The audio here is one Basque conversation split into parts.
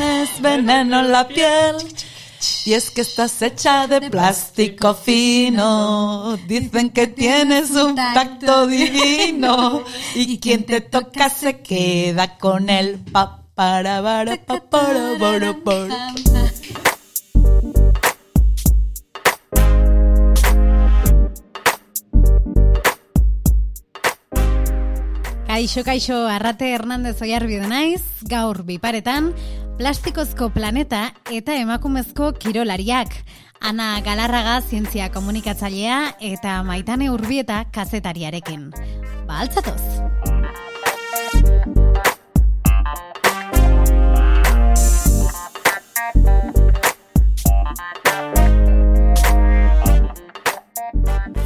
tienes veneno en la piel. Y es que estás hecha de plástico fino. Dicen que tienes un tacto divino. Y quien te toca se queda con el pa para para pa para para para. Kaixo, kaixo, Arrate Hernandez oiarbidu naiz, gaur biparetan, plastikozko planeta eta emakumezko kirolariak. Ana Galarraga zientzia komunikatzailea eta maitane urbieta kazetariarekin. Ba, altzatoz!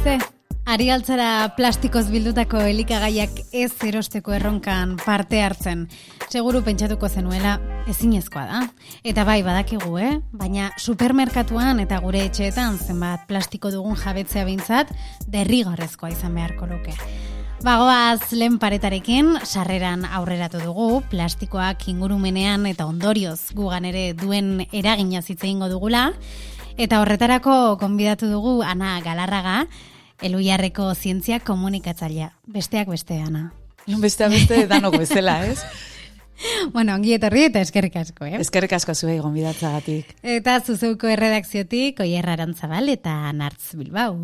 Ze, Ari altzara plastikoz bildutako elikagaiak ez erosteko erronkan parte hartzen. Seguru pentsatuko zenuela ezinezkoa da. Eta bai badakigu, eh? Baina supermerkatuan eta gure etxeetan zenbat plastiko dugun jabetzea bintzat, derrigarrezkoa izan beharko luke. Bagoaz lehen paretarekin, sarreran aurreratu dugu, plastikoak ingurumenean eta ondorioz gugan ere duen eragina zitzeingo dugula, eta horretarako konbidatu dugu Ana Galarraga, Eluiarreko zientzia komunikatzailea. Besteak beste, Ana. Besteak beste danok bezala, ez? bueno, ongi etorri eta eskerrik asko, eh? Eskerrik asko zuei gonbidatzagatik. Eta zuzeuko erredakziotik, Oier Arantzabal eta Nartz Bilbao.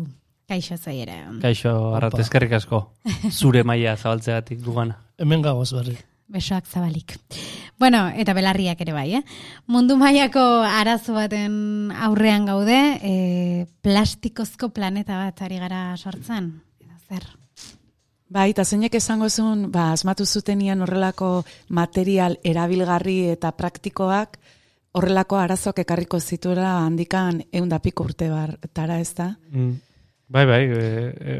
Kaixo ere. Kaixo, arrat, eskerrik asko. Zure maia zabaltzegatik dugana. Hemen gagoz berri. Besoak zabalik. Bueno, eta belarriak ere bai, eh? Mundu mailako arazo baten aurrean gaude, e, plastikozko planeta bat ari gara sortzen. Zer? Bai, eta zeinek esango zuen, ba, asmatu zutenian horrelako material erabilgarri eta praktikoak, horrelako arazoak ekarriko zituela handikan eundapiko urte bartara ez da? Mm. Bai, bai, e, e,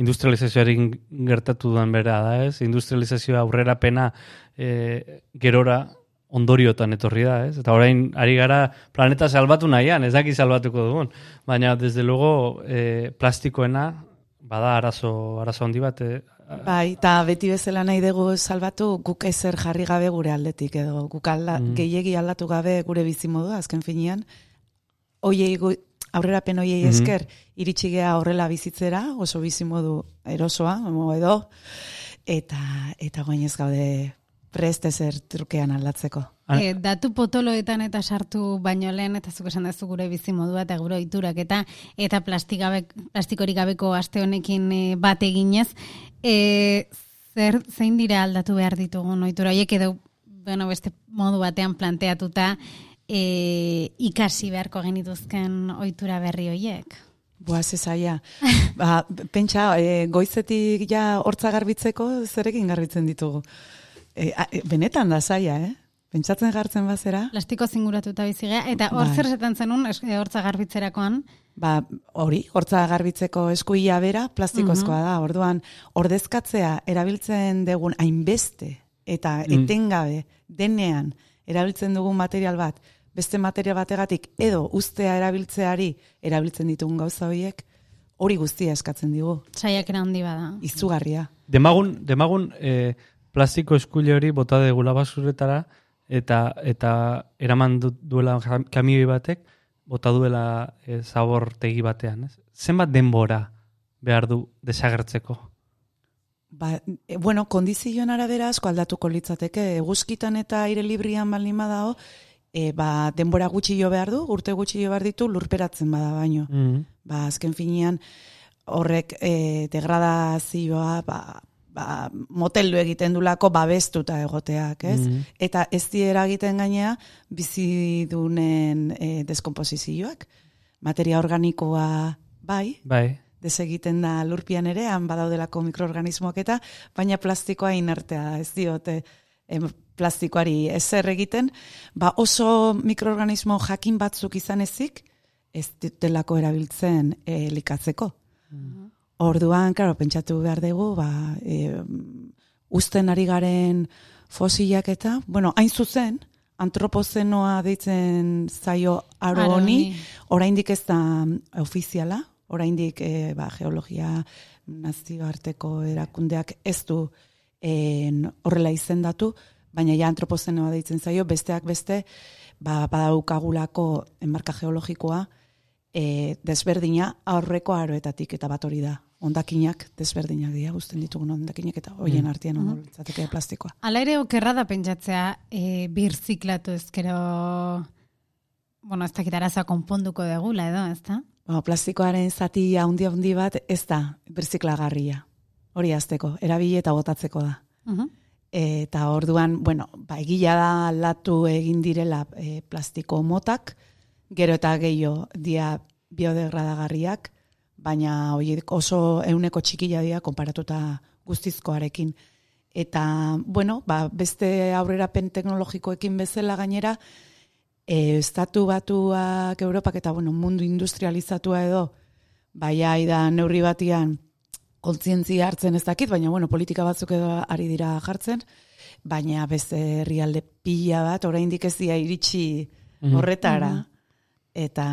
industrializazioarekin gertatu duan bera da, ez? Industrializazioa aurrera pena e, gerora ondoriotan etorri da, ez? Eta orain ari gara planeta salbatu nahian, ez daki salbatuko dugun. Baina, desde luego, e, plastikoena, bada arazo, arazo handi bat, e, Bai, eta beti bezala nahi dugu salbatu guk ezer jarri gabe gure aldetik edo guk alda, mm. gehiegi aldatu gabe gure bizimodu azken finean. Oiei aurrera pen hoiei mhm. esker iritsi gea horrela bizitzera, oso bizimodu erosoa, edo eta eta ez gaude preste zer trukean aldatzeko. E, datu potoloetan eta sartu baino lehen eta zuk esan duzu gure bizimodua eta gure oiturak eta eta plastikorik gabeko aste honekin e, bat eginez, e, zer zein dira aldatu behar ditugun ohitura hoiek edo bueno, beste modu batean planteatuta e, ikasi beharko genituzken ohitura berri hoiek? Boa, zezaia. ba, pentsa, e, goizetik ja hortza garbitzeko zerekin garbitzen ditugu. E, e, benetan da zaia, eh? Pentsatzen gartzen bazera. Plastiko zinguratuta bizigea, eta hor bai. zer zetan zenun e, hortza garbitzerakoan? Ba, hori, hortza garbitzeko eskuia bera, plastikozkoa mhm. da. Orduan, ordezkatzea erabiltzen dugun hainbeste, eta mm. etengabe, denean, erabiltzen dugun material bat, beste materia bategatik edo ustea erabiltzeari erabiltzen ditugun gauza horiek hori guztia eskatzen digu. Saiak handi bada. Izugarria. Demagun, demagun e, plastiko eskule hori bota degula basuretara eta eta eraman duela kamioi batek bota duela e, zabortegi batean. Ez? Zenbat denbora behar du desagertzeko? Ba, e, bueno, kondizioen arabera asko aldatuko litzateke. Eguzkitan eta aire librian baldin badao, e, ba, denbora gutxi jo behar du, urte gutxi jo behar ditu, lurperatzen bada baino. Mm Ba, azken finean, horrek e, degradazioa, ba, ba, moteldu egiten dulako babestuta egoteak, ez? Mm Eta ez diera egiten gainea, bizidunen e, deskomposizioak, materia organikoa bai, bai. desegiten da lurpian ere, han badaudelako mikroorganismoak eta, baina plastikoa inertea, ez diote, plastikoari ezer egiten, ba oso mikroorganismo jakin batzuk izan ezik, ez dutelako erabiltzen elikatzeko. Mm Orduan, claro, pentsatu behar dugu, ba, e, usten ari garen fosilak eta, bueno, hain zuzen, antropozenoa deitzen zaio aro honi, oraindik ez da ofiziala, oraindik e, ba, geologia nazioarteko erakundeak ez du horrela izendatu, baina ja antropozenoa deitzen zaio, besteak beste, ba, badaukagulako enmarka geologikoa, e, desberdina aurreko aroetatik eta bat hori da. Ondakinak desberdinak dira, guztien ditugun ondakinak eta hoien Mm. artean mm litzateke plastikoa. Hala ere okerra da pentsatzea e, birziklatu ezkero bueno, ez dakit arazoa konponduko degula edo, ez da? Ba, plastikoaren zati handi handi bat ez da birziklagarria. Hori azteko, erabili eta botatzeko da. Uh Eta orduan, bueno, ba, egila da aldatu egin direla e, plastiko motak, gero eta gehiago dia biodegradagarriak, baina horiek oso euneko txikila dira konparatuta guztizkoarekin. Eta, bueno, ba, beste aurrerapen teknologikoekin bezala gainera, e, estatu batuak Europak eta bueno, mundu industrializatua edo, bai da neurri batian kontzientzia hartzen ez dakit, baina bueno, politika batzuk edo ari dira jartzen, baina beste herrialde pila bat, oraindik ez dira iritsi Mhm. horretara. Eta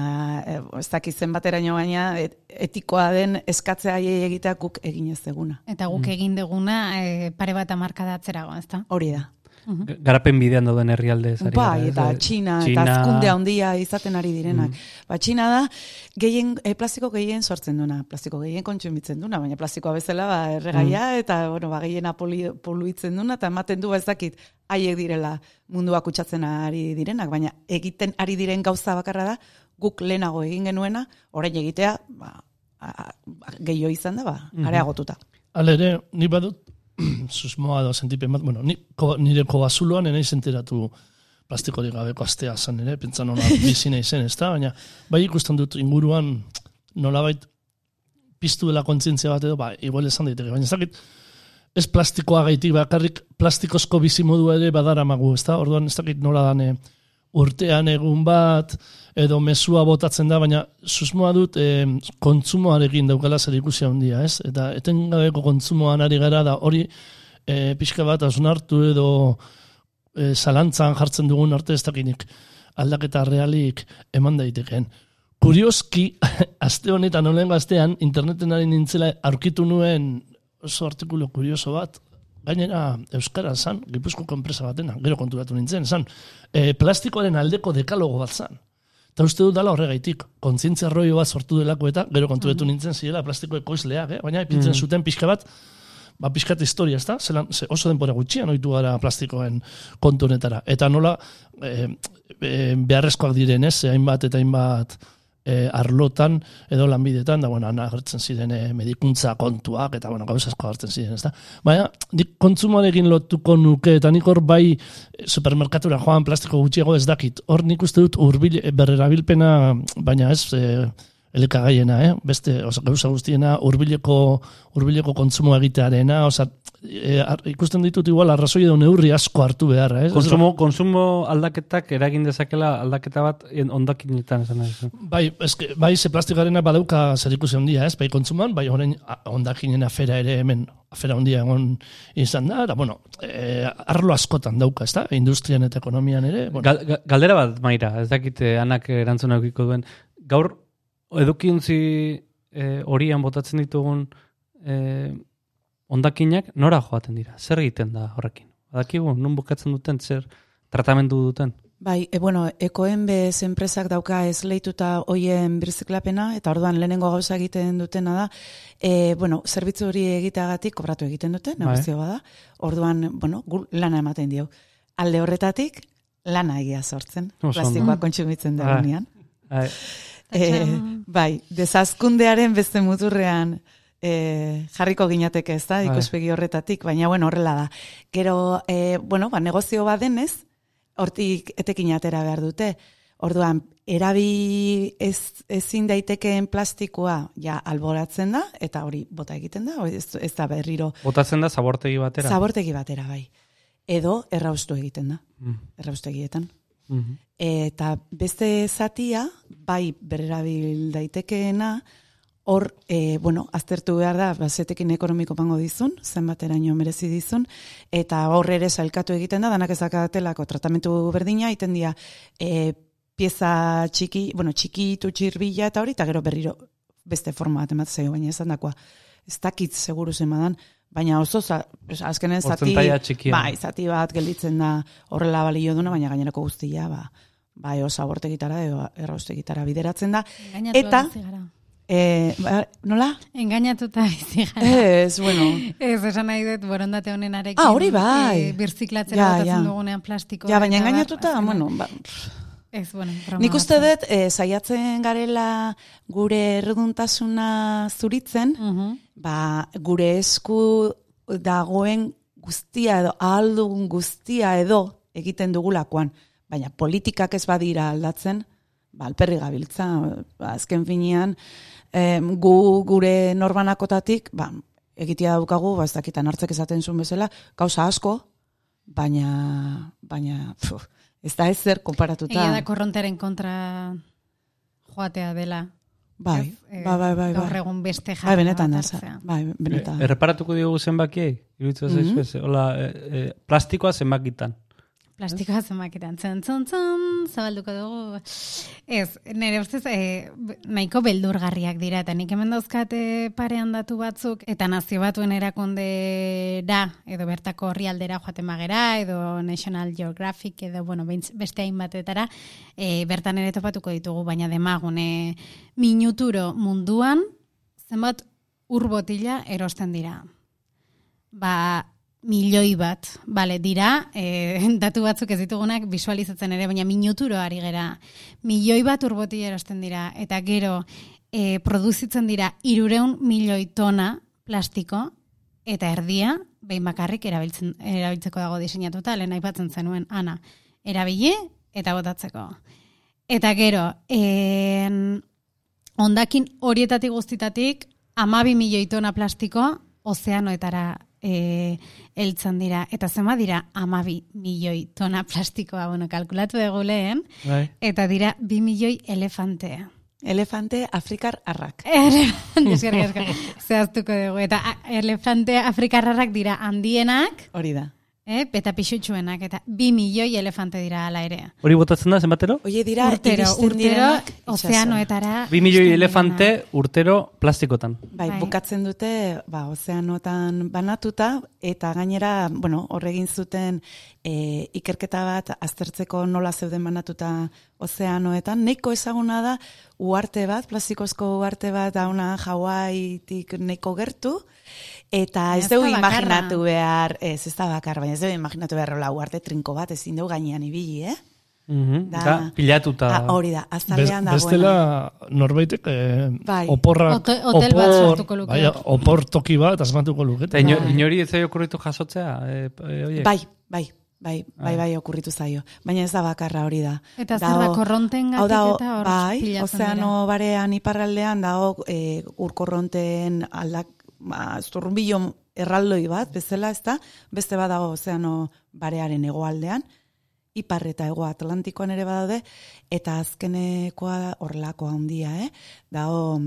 e, ez dakit zenbateraino baina et, etikoa den eskatzea haiei egitea guk egin ez deguna. Eta guk egin deguna e, pare bat amarka datzerago, ez da? Hori da. Garapen bidean dauden herrialde zari. Bai, eta Txina, eta azkunde handia izaten ari direnak. Ba, Txina da, gehien, e, plastiko gehien sortzen duna, plastiko gehien kontsumitzen duna, baina plastikoa bezala, ba, erregaia, eta, bueno, ba, gehiena poli, poluitzen duna, eta ematen du, ez dakit, haiek direla mundua kutsatzen ari direnak, baina egiten ari diren gauza bakarra da, guk lehenago egin genuena, orain egitea, ba, gehiago izan da, ba, areagotuta. Hala ere, ni badut, susmoa edo sentipen bat, bueno, ni, ko, nire kobazuloan enaiz enteratu plastikorik gabeko astea zan ere, pentsa nola bizina izen, ez da? Baina, bai ikusten dut inguruan nolabait piztu dela kontzientzia bat edo, ba, igual esan daiteke, baina ez dakit, ez plastikoa gaitik bakarrik plastikozko bizimodua ere badara magu, ez da? Orduan ez dakit nola dane urtean egun bat, edo mezua botatzen da, baina susmoa dut e, kontsumoarekin daukala zer ikusia handia, ez? Eta etengabeko kontsumoan ari gara da hori e, pixka bat hartu edo e, zalantzan jartzen dugun arte ez dakinik aldaketa realik eman daitekeen. Kurioski, aste honetan olen gaztean, interneten ari nintzela aurkitu nuen oso artikulu kurioso bat, gainera Euskara zan, Gipuzkoako enpresa batena, gero konturatu nintzen, zan, e, plastikoaren aldeko dekalogo bat zan. Eta uste dut dala horregaitik, kontzientzia rollo bat sortu delako eta gero konturatu nintzen zirela plastiko ekoizleak, eh? baina ipintzen zuten pixka bat, ba, pixkat historia, ez da? Zelan, ze oso denbora gutxian oitu gara plastikoen kontu honetara. Eta nola, e, e, beharrezkoak diren, ez? Hainbat eta hainbat e, arlotan edo lanbidetan, da, bueno, agertzen ziren e, medikuntza kontuak, eta, bueno, gauza asko agertzen ziren, ez da? Baina, nik kontsumoarekin lotuko nuke, eta nik hor bai supermerkatura joan plastiko gutxiago ez dakit. Hor nik uste dut urbil, berrerabilpena, baina ez, e, elikagaiena, eh? beste oza, gauza guztiena hurbileko hurbileko kontsumo egitearena, oza, e, ar, ikusten ditut igual arrazoi edo neurri asko hartu beharra, eh? Konsumo, konsumo aldaketak eragin dezakela aldaketa bat en- ondakinetan esan nahi. Bai, eske, bai, ze plastikarena badauka zer ikusi handia, ez? Bai kontsuman, bai orain ondakinen afera ere hemen afera handia egon izan da, eta bueno, e, arlo askotan dauka, ez da? Industrian eta ekonomian ere, bueno, Gal, ga- galdera bat, Maira, ez dakit eh, anak erantzun aukiko duen. Gaur, edukiontzi eh, horian botatzen ditugun eh, ondakinak nora joaten dira? Zer egiten da horrekin? Badakigu, nun bukatzen duten, zer tratamendu duten? Bai, e, bueno, ekoen bez enpresak dauka ez lehituta hoien birziklapena, eta orduan lehenengo gauza egiten dutena da, e, bueno, zerbitzu hori egiteagatik kobratu egiten dute, Bai. negozio bada, orduan, bueno, gu lana ematen dio. Alde horretatik, lana egia sortzen, plastikoa kontsumitzen Bai. E, bai, dezazkundearen beste muturrean e, jarriko ginateke ez da, Bai. ikuspegi horretatik, baina bueno, horrela da. Gero, e, bueno, ba, negozio badenez, hortik etekin atera behar dute. Orduan, erabi ez, ezin daitekeen plastikoa ja alboratzen da, eta hori bota egiten da, ez, ez da berriro botatzen da zabortegi batera? zabortegi batera bai. Edo erraustu egiten da, Mm, erraustegietan. mhm. Eta beste zatia, bai berrerabil daitekeena, hor, e, bueno, aztertu behar da, bazetekin ekonomiko pango dizun, zenbateraino merezi dizun, eta hor ere salkatu egiten da, danak ezakatelako tratamentu berdina, iten dira, e, pieza txiki, bueno, txikitu txirbila eta hori, eta gero berriro beste forma bat ematen zaio, baina esan dakoa, ez dakit seguru zemadan, baina oso za, azkenen zati, bai, zati bat gelditzen da horrela balio duna, baina gainerako guztia, ba, bai, oso abortegitara edo erraustegitara bideratzen da. Engainatu Eta-. E, ba, nola? Engainatuta bizi gara. Ez, bueno, Ez, esan nahi dut, borondate honenarekin. Ah, hori bai. E, birziklatzen Ja, ja. dugunean plastikoa. ja, baina engainatuta, bueno, ba, Ez, bueno, nik uste dut, e, saiatzen garela gure erreduntasuna zuritzen, Mhm. ba, gure esku dagoen guztia edo ahaldugun guztia edo egiten dugulakoan. Baina politikak ez badira aldatzen, ba, alperri gabiltza, ba, azken finean, em, gu gure norbanakotatik, ba, egitea daukagu, ba, ez dakitan hartzek esaten zuen bezala, gauza asko, baina, baina, pf, ez da ezer konparatuta. Egia da korrontaren kontra joatea dela. Bai, eh, bai, bai, bai. Gaur bai. egun beste Bai, jarri benetan, bat ez, hartzea. bai, benetan. E, erreparatuko diogu zenbakiei? Mhm. zaizu ez? Hola, e, e, plastikoa zenbakitan. Plastikoa zenbakitan, tzen, tzen, tzen, zabalduko dugu. Ez, nire ustez, e, nahiko beldurgarriak dira, eta nik hemen dauzkate parean datu batzuk, eta nazio batuen erakunde da, edo bertako herrialdera joaten bagera, edo National Geographic, edo, bueno, beste hainbatetara, e, bertan ere topatuko ditugu, baina demagun, e, minuturo munduan, zenbat ur botila erosten dira ba, milioi bat, bale, dira, e, datu batzuk ez ditugunak visualizatzen ere, baina minuturo ari gera. Milioi bat urbotila erosten dira, eta gero e, produzitzen dira irureun milioi tona plastiko, eta erdia, behin bakarrik erabiltzen, erabiltzeko dago diseinatuta, lehen aipatzen zenuen, ana, erabili eta botatzeko. Eta gero, en, ondakin horietatik guztitatik, amabi milioi tona plastiko ozeanoetara e, eltzen dira. Eta zema dira amabi milioi tona plastikoa, bueno, kalkulatu dugu lehen, Bai. eta dira bi milioi elefante. Elefante Afrikar arrak. Elefante, zehaztuko dugu. Eta elefante afrikarrarrak dira handienak, Hori da. Eh, eta pixutxuenak, eta bi milioi elefante dira ala ere. Hori botatzen da zenbatero? Oie dira, urtero, urtero, ozeanoetara. Bi milioi elefante urtero plastikotan. Bai, Bai. bukatzen dute, ba, ozeanotan banatuta, eta gainera, bueno, horregin zuten e, ikerketa bat aztertzeko nola zeuden banatuta ozeanoetan, neiko ezaguna da, uarte bat, plastikozko uarte bat dauna Hawaiitik neko gertu, eta ez Ez da dugu imaginatu behar, ez, ez da bakar, baina ez dugu imaginatu behar hola uarte trinko bat, ezin dugu gainean ibili, eh? Mhm. Da- Da, pilatuta. Ah, hori da, Bez, azalean dagoena. bestela norbaitek eh, Bai. oporrak, Hote- hotel bat sortuko luke. bai, opor toki bat asmatuko luke. Eta ino, inori ez zaio okurritu jasotzea? E, e, oie? Bai, bai, bai, bai, bai, okurritu zaio. Baina ez da bakarra hori da. Eta zer da, korrontengatik hau dago, eta hor bai, pilatzen ozeano barean iparraldean dago e, urkorronteen aldak, ba, zurrunbilo erraldoi bat, bezala ez da, beste bat dago ozeano barearen hegoaldean, ipar eta hego Atlantikoan ere badaude, eta azkenekoa horrelako handia, eh? Dago,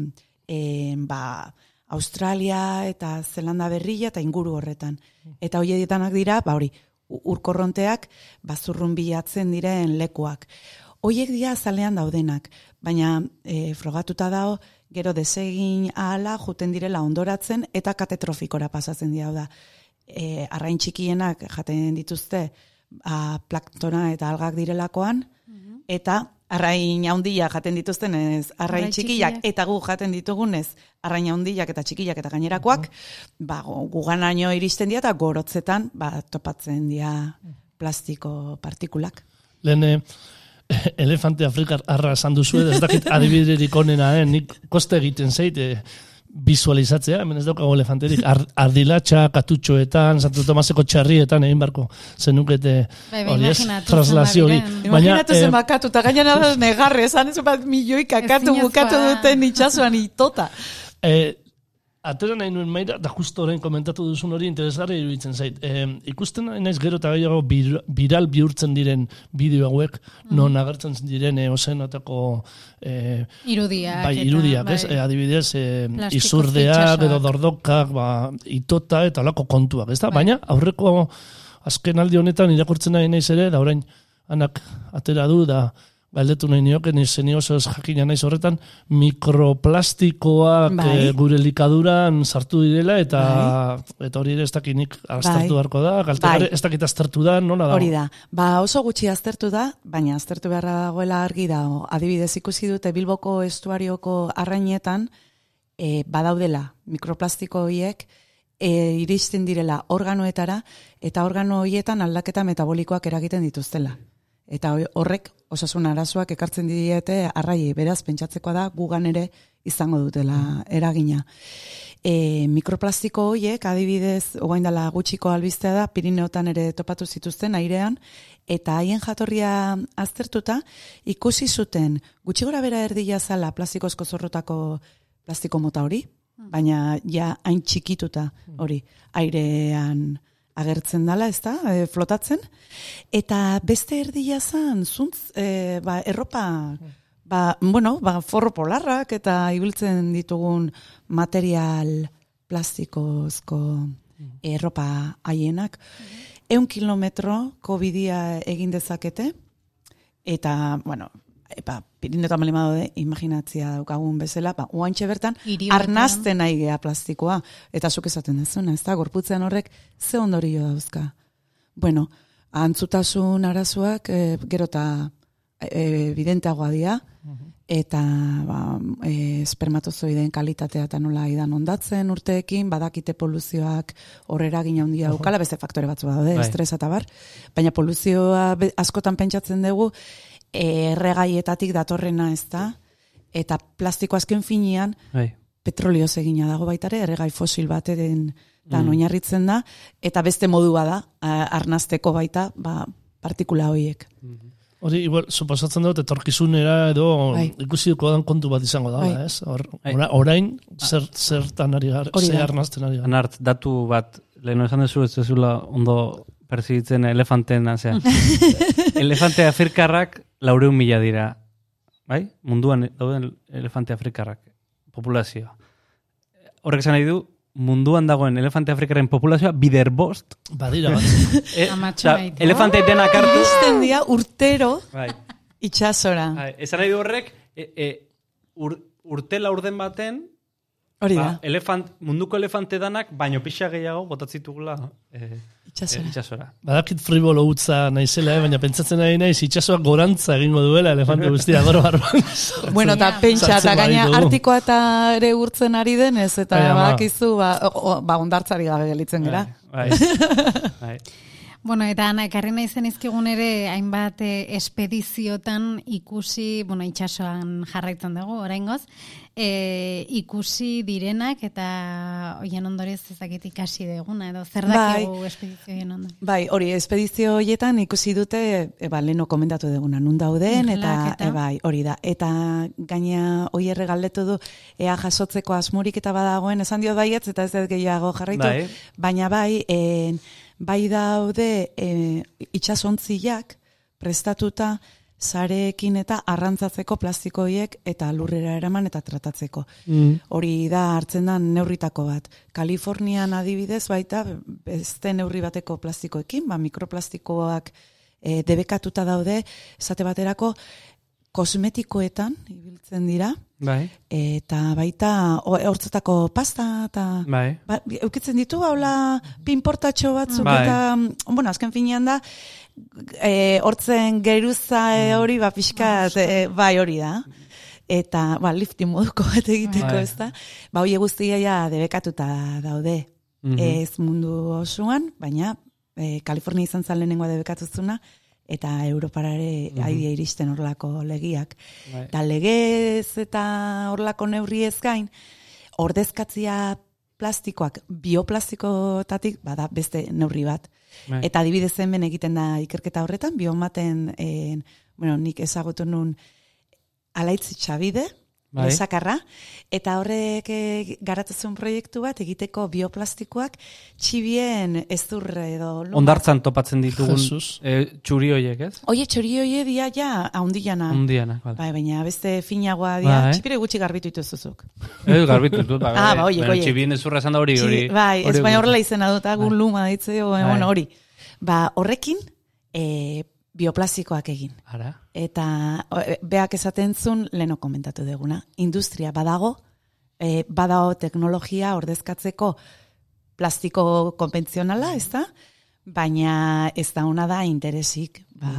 e, ba, Australia eta Zelanda berria eta inguru horretan. Eta hoietanak dira, ba hori, urkorronteak bazurrun bilatzen diren lekuak. Hoiek dira azalean daudenak, baina e, frogatuta dago gero desegin ahala juten direla ondoratzen eta katetrofikora pasatzen dira da. E, arrain txikienak jaten dituzte a, plaktona eta algak direlakoan, eta arrain handiak jaten dituzten ez arrain Arrain txikiak, txikiak. eta gu jaten ditugunez arrain handiak eta txikiak eta gainerakoak, ba, gu- guganaino iristen dira eta gorotzetan ba, topatzen dira plastiko partikulak. Lehen eh, elefante afrikar arra esan duzu, ez dakit adibiderik onena, eh? nik koste egiten zait, eh, visualizatzea, hemen ez daukago elefanterik, Ar, ardilatxa, katutxoetan, Santo Tomaseko txarrietan egin barko zenukete Bai, bai, hori ez, translazio hori. Imaginatu eh, zen bakatu, eta gainera da negarre, esan ez bat milioi kakatu Ezinezkoa bukatu da. duten itxasuan itota. Eh, atera nahi nuen maira, da justo orain komentatu duzun hori interesgarri iruditzen zait. Eh, ikusten naiz gero eta gehiago bir, viral bihurtzen diren bideo hauek, non agertzen diren eh, ozenotako eh, Irudiak. bai, eta, irudiak, ez? bai. Eh, adibidez, Plastiko izurdeak edo dordokak, ba, itota eta olako kontuak, ez da? Bai. Baina aurreko azken aldi honetan irakurtzen nahi naiz ere, da orain anak atera du, da galdetu nahi nioke, ni oso ez jakina naiz horretan, mikroplastikoak Bai. eh, gure likaduran sartu direla, eta eta hori ere ez dakinik aztertu Bai. beharko da, galtegare Bai. ez dakit aztertu da, nola da? Hori da. Ba oso gutxi aztertu da, baina aztertu beharra dagoela argi da. Adibidez ikusi dute Bilboko estuarioko arrainetan e, badaudela mikroplastiko horiek e, iristen direla organoetara eta organo horietan aldaketa metabolikoak eragiten dituztela. Eta horrek osasun arazoak ekartzen diete arraiei, beraz pentsatzekoa da gugan ere izango dutela eragina. E, mikroplastiko horiek, adibidez, ogain dela gutxiko albistea da, Pirineotan ere topatu zituzten airean, eta haien jatorria aztertuta, ikusi zuten gutxi gora bera erdia zala plastikozko zorrotako plastiko mota hori, baina ja hain txikituta hori, airean agertzen dala, ez da, e, flotatzen, eta beste erdia zan, zuntz, e, ba, erropa, ba, bueno, ba, forro polarrak eta ibiltzen ditugun material plastikozko erropa haienak. Eun kilometro bidia egin dezakete, eta, bueno, epa, Pirineotan bali daude, imaginatzia daukagun bezala, ba, uantxe bertan, batean. arnazten nahi gea plastikoa, eta zuk esaten dezuna, ez da, gorputzean horrek, ze ondorio dauzka. Bueno, antzutasun arazoak, e, gero eta e, evidenteagoa dira, eta ba, e, espermatozoideen kalitatea eta nola idan ondatzen urteekin, badakite poluzioak horrera gina handia daukala, beste faktore batzu daude, Bai. estresa eta bar, baina poluzioa askotan pentsatzen dugu, erregaietatik datorrena ez da, eta plastiko azken finean, Bai. petrolioz egina dago baita ere, erregai fosil bateren da Mm. oinarritzen da, eta beste modua da, arnazteko baita, ba, partikula horiek. Hori, igual, suposatzen dut, etorkizunera edo Bai. ikusi duko dan kontu bat izango da, Bai. ez? Hor, Bai. ora- orain, zer, zertan ari gara, zer arnazten ari gara. Anart, datu bat, lehen esan dezu ez zezula ondo perzibitzen elefanten azea. elefante afrikarrak laureun mila dira. Bai? Munduan dauden elefante afrikarrak. Populazioa. Horrek esan nahi du, munduan dagoen elefante afrikarren populazioa bider bost. Badira bat. E, Amatxo osea, baitu. elefante denak hartu. Iristen dira urtero Bai. itxasora. Bai, Esan nahi du horrek, e, e, ur, urte laurden baten, Hori da, ba, elefant, munduko elefante danak, baino pixa gehiago botatzitugula e, itxasora. itxasora. Badakit fribolo utza naizela, eh? baina pentsatzen nahi naiz itxasoak gorantza egingo duela elefante guztia goro barruan. Bueno, eta pentsa, eta gaina artikoa eta ere urtzen ari denez, eta Bai, badakizu, ba, o, o, ba, ondartzari gabe gelitzen gera. Bai. bai. Bueno, eta ana, ekarri nahi zen izkigun ere, hainbat eh, espediziotan ikusi, bueno, itxasoan jarraitzen dugu, oraingoz, e, ikusi direnak eta hoien ondorez ezakit ikasi deguna, edo zer Bai. dakigu espedizioen ondo. Bai, hori, espedizio horietan ikusi dute, e, ba, leno komentatu duguna, nun dauden, eta, eta? e, bai, hori da. Eta gaina hoi galdetu du, ea jasotzeko asmorik eta badagoen, esan dio baietz, eta ez dut gehiago jarraitu, Bai. baina bai, en, bai daude e, itxasontziak prestatuta sareekin eta arrantzatzeko plastiko horiek eta lurrera eraman eta tratatzeko. Mm. Hori da hartzen da neurritako bat. Kalifornian adibidez baita beste neurri bateko plastikoekin, ba, mikroplastikoak e, debekatuta daude, esate baterako kosmetikoetan ibiltzen dira, Bai. eta baita hortzetako pasta eta Bai. ba, eukitzen ditu haula pinportatxo batzuk Bai. eta mm, bueno, azken finean da e, hortzen geruza e, hori ba pixka e, bai hori da eta ba lifting moduko bat egiteko Bai. ez da ba hoi guztia ja debekatuta daude Mhm. ez mundu osoan baina e, Kalifornia izan zen lehenengoa debekatuzuna eta Europarare mm -hmm. iristen horlako legiak. Bai. Eta legez eta horlako neurriez gain, ordezkatzia plastikoak bioplastikotatik bada beste neurri bat. Bai. Eta adibidez hemen egiten da ikerketa horretan, biomaten, en, bueno, nik ezagutu nun alaitz txabide, Bai. lesakarra, eta horrek eh, garatzen proiektu bat egiteko bioplastikoak txibien ezur edo luma. Ondartzan topatzen ditugun Jesus. e, txuri hoiek, ez? Oie, txori hoie dia ja, haundilana. Undiana, bale. Bai, baina beste finagoa dia, Bai. txipire gutxi garbitu dituzuzuk. Ez, garbitu dut, ba, Ah, ba, oiek, baina oiek. Txibien ezurra esan da hori, hori. bai, ez baina horrela izena dut, agun Bai. luma ditze, o, Bai. bueno, hori. Ba, horrekin, e, bioplastikoak egin. Ara. Eta e, beak esaten zun, leno komentatu deguna, industria badago, e, badago teknologia ordezkatzeko plastiko konbentzionala, ez da? Baina ez da una da interesik. Ba,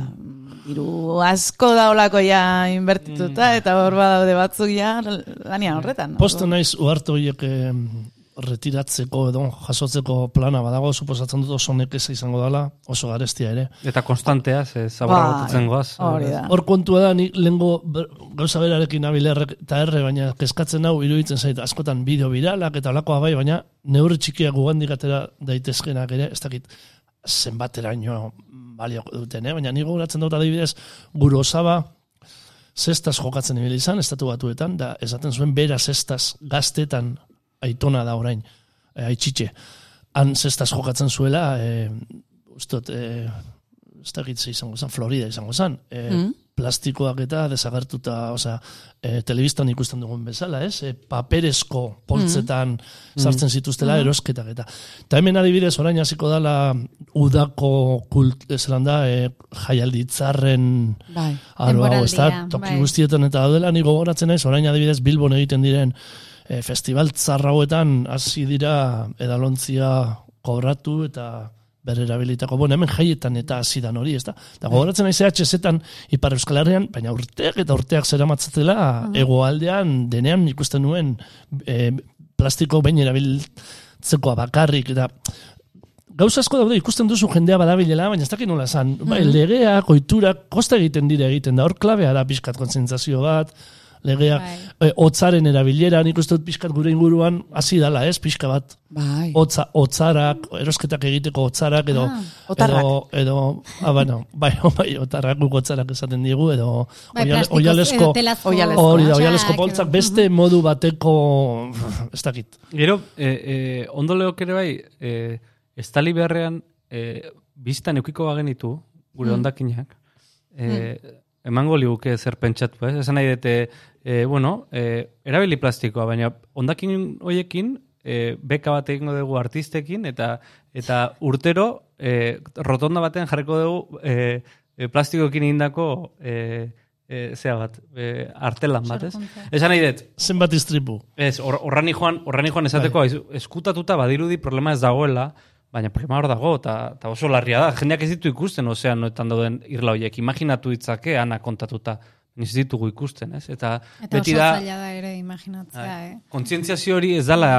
diru asko daolako ja inbertituta, eta hor badaude batzuk ja lanian horretan. Posto naiz uhartu horiek eh, retiratzeko edo jasotzeko plana badago, suposatzen dut oso nekeza izango dela, oso garestia ere. Eta konstantea, ze Bai, botatzen goaz. Hor kontua da, ni lehengo ber- gauza berarekin nabil erre eta erre, baina kezkatzen hau iruditzen zait askotan bideo viralak eta olakoa bai, baina neurri txikiak gugandik atera daitezkenak ere, ez dakit zenbateraino balio duten, eh? baina ni gogoratzen dut adibidez, gure osaba, zestaz jokatzen ibili izan, estatu batuetan, da esaten zuen bera zestaz gaztetan aitona da orain, e, aitxitxe. Han zestaz jokatzen zuela, e, ustot, e, ez dakit ze izango zen, Florida izango zen, e, Mm. plastikoak eta desagertuta, osea, e, telebistan ikusten dugun bezala, ez? E, paperezko poltzetan sartzen zituztela erosketak eta. Eta hemen adibidez, orain hasiko dala udako kult, zelan da, e, jaialditzarren Bai. Aro, hau, ez da, toki bai. guztietan eta daudela, ni gogoratzen naiz, orain adibidez Bilbon egiten diren e, festival zarrauetan hasi dira edalontzia kobratu eta berrerabilitako, bueno, hemen jaietan eta hasidan hori, ez da? Eta gogoratzen naiz EHZ-etan Ipar Euskal Herrian, baina urteak eta urteak zera matzatela, egoaldean, denean ikusten nuen e, plastiko behin erabiltzekoa bakarrik, eta gauza asko daude ikusten duzu jendea badabilela, baina ez dakit nola esan. Bai, legea, koiturak, kosta egiten dira egiten da. Hor klabea da pixkat kontzentzazio bat, legea, Bai. e, otzaren erabilera, nik uste dut pixkat gure inguruan hasi dala, ez, pixka bat. Bai. Otza, otzarak, erosketak egiteko otzarak, edo, Ah, otarrak. edo, edo, ah, bueno, bai, bai, otarrak guk otzarak esaten diegu, edo, Bai, oialesko, hori da, hotxak oialesko edo- poltzak, beste modu bateko, ez dakit. Gero, e, e, ondo leok ere bai, e, estali beharrean, e, biztan eukiko bagenitu, gure ondakinak, e, emango liguke zer pentsatu, ez? Esan nahi dute, e, bueno, e, erabili plastikoa, baina ondakin hoiekin, e, beka bat egingo dugu artistekin, eta eta urtero, e, rotonda batean jarriko dugu e, e, plastikoekin indako e, e, zea bat, e, artelan bat, ez? Esan nahi dut, Zenbat istripu. Ez, hor- horrani joan, horrani joan esateko, bai. eskutatuta badirudi problema ez dagoela, baina problema hor dago, eta oso larria da. Jendeak ez ditu ikusten ozeanoetan dauden irla horiek. Imaginatu ditzake, ana kontatuta. Ez ditugu ikusten, ez? Eta, Eta beti oso da, zaila da ere imaginatzea, eh? kontzientziazio hori ez dala...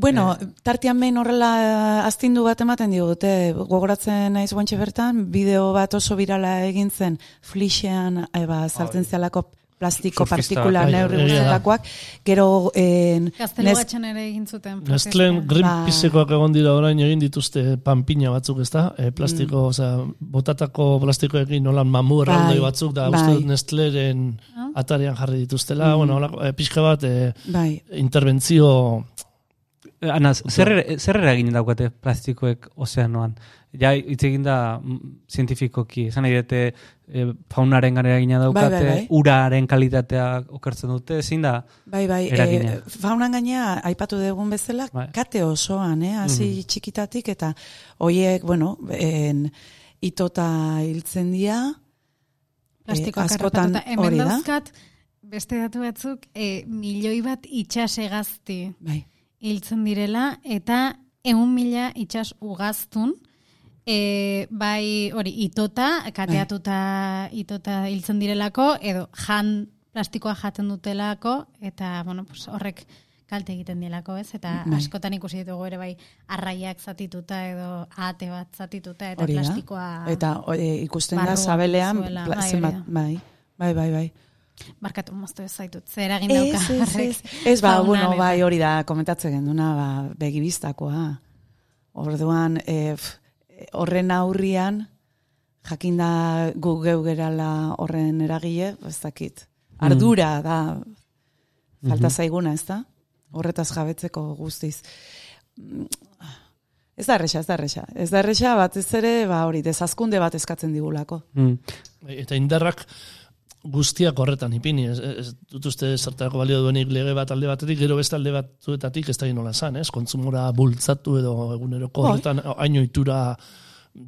Bueno, tartean behin horrela eh, astindu bat ematen digute, gogoratzen naiz guantxe bertan, bideo bat oso virala egin zen, flixean, eba, saltzen zialako plastiko partikula bai, neurri egia da. guztietakoak, gero en, Gaztelu nes- batxan ere egin zuten. Nestlen. Greenpeacekoak egon dira orain egin dituzte panpina batzuk, ez da? E, plastiko, mm. osea, botatako plastikoekin nolan mamu erraldoi Bai, batzuk, da bai. uste Nestleren Ah. atarean jarri dituztela, bueno, holako, e, pixka bat, e, bai, interbentzio Eh, Ana, zer, ere- zer eragin daukate plastikoek ozeanoan? Ja, hitz egin da mm, zientifikoki, esan nahi dute e, faunaren gara eragina daukate, bai, bai. uraren kalitatea okertzen dute, ezin da? bai, bai, Eragina. e, faunan gaina, aipatu dugun bezala, Bai. kate osoan, eh, hasi txikitatik, eta hoiek, bueno, en, itota hiltzen dira, Plastikoak Eh, askotan. Hemen hori da. dauzkat, beste datu batzuk, e, milioi bat itxas egazti bai, hiltzen direla, eta egun mila itxas ugaztun, e, bai hori itota, kateatuta itota hiltzen direlako, edo jan plastikoa jaten dutelako, eta bueno, pues, horrek kalte egiten dielako, ez? Eta Bai. askotan ikusi ditugu ere bai arraiak zatituta edo ate bat zatituta eta hori plastikoa Eta e, ikusten da, zabelean, bai, zenbat, bai, bai, bai, bai. Barkatu moztu ez zaitut, zer egin dauka Ez, ez, ez. Ez, ba, bueno, bai, hori da, komentatzen genduna, ba, begibistakoa. Orduan, e, horren aurrian, jakinda gu geu gerala horren eragile, ez dakit. Ardura da, falta zaiguna, ez da? Horretaz jabetzeko guztiz. Mm, Ez da erresa, ez da erresa. Ez da erresa, batez ere, ba, hori, dezazkunde bat eskatzen digulako. Mm. Eta indarrak guztiak horretan ipini, ez, ez dut uste zertarako balio duenik lege bat alde batetik, gero beste alde batzuetatik ez da nola zan, ez? Kontsumora bultzatu edo eguneroko Bai. horretan haino itura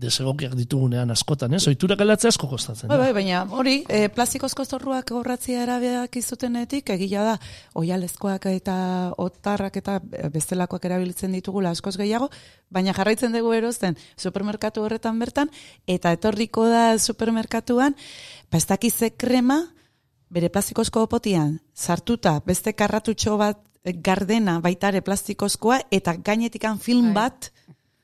desegokiak ditugunean askotan, ez? Oiturak aldatzea asko kostatzen. Bai, da. bai, baina hori, e, plastikozko zorruak gorratzia erabeak izutenetik, egia da, oialezkoak eta otarrak eta bestelakoak erabiltzen ditugula askoz gehiago, baina jarraitzen dugu erosten supermerkatu horretan bertan, eta etorriko da supermerkatuan, ba ez dakiz ze krema, bere plastikozko opotian, sartuta beste karratutxo bat eh, gardena baitare plastikozkoa, eta gainetikan film Bai. bat,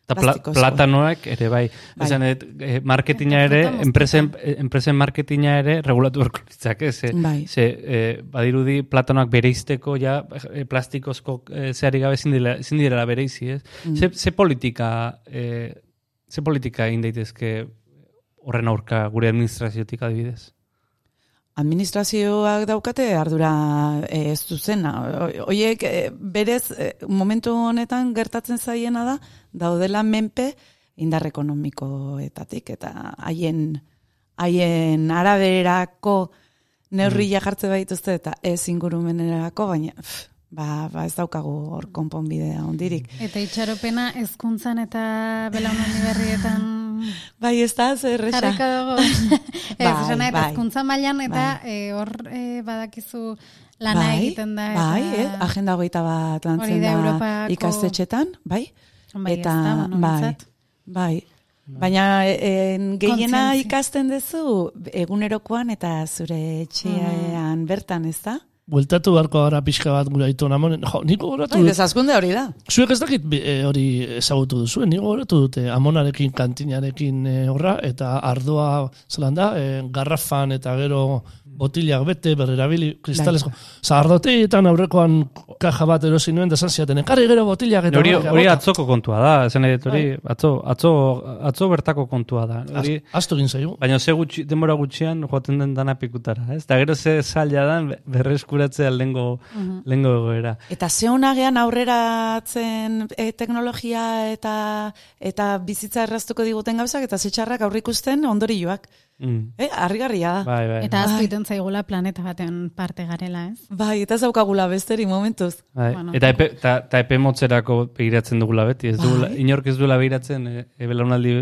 Eta pla, platanoek ere bai. Bai. Esan, dut, eh, marketinga ere, enpresen, eh, enpresen marketinga ere regulatu beharko litzake. Ze, Bai. ze eh, badirudi platanoak bereizteko ja eh, plastikozko eh, zeari gabe ezin direla- bereizi, ez? Mm. Ze, ze politika, eh, ze politika egin daitezke horren aurka gure administraziotik adibidez? Administrazioak daukate ardura eh, ez zuzena. Hoiek eh, berez eh, momentu honetan gertatzen zaiena da daudela menpe indar ekonomikoetatik eta haien haien araberako neurria jartze baituzte eta ez ingurumenerako, baina pff, ba, ba ez daukagu hor konponbidea ondirik. Eta itxaropena hezkuntzan eta belaunaldi berrietan Bai, ez da, zer esan. jarriko dugu. Ez, Bai, nahi, bai. hezkuntza mailan eta eh, hor eh, badakizu lana bai, egiten da. Eta, Bai, eh? agenda hogeita bat lantzen da da Europako- ikastetxetan, bai? Bai, ez eta da, bueno, bai, behintzat. bai. Baina en, gehiena ikasten duzu egunerokoan eta zure etxean Mm. bertan, ez da? Bueltatu beharko gara pixka bat gure aiton amonen. Jo, niko goratu Bai, dut. desazkunde hori da. Zuek ez dakit eh, hori ezagutu duzuen, niko goratu dute amonarekin, kantinarekin eh, horra, eta ardoa, zelan da, eh, garrafan eta gero botilak bete, berrerabili, kristalesko. Osa, ardoteetan aurrekoan kaja bat erosi nuen, desan ziaten, ekarri gero botilak eta Hori, hori bota." atzoko kontua da, esan nahi dut hori, atzo, atzo, atzo bertako kontua da. Hori, Az- Aztu egin zaigu. Baina ze gutxi, denbora gutxian joaten den dana pikutara, ez? Da gero ze zaila dan be- berreskuratzea lengo, lengo egoera. Eta ze gean aurreratzen e, teknologia eta eta bizitza erraztuko diguten gauzak eta ze txarrak aurrikusten ondorioak. Mm. Eh, harrigarria da. Bai, bai. Eta aztu Bai. iten zaigula planeta baten parte garela, ez? Bai, eta ez daukagula besteri momentuz. bai. Bueno. eta, epe, ta, ta epe motzerako begiratzen dugula beti, ez dugula, Bai. inork ez duela begiratzen e, e, belaunaldi,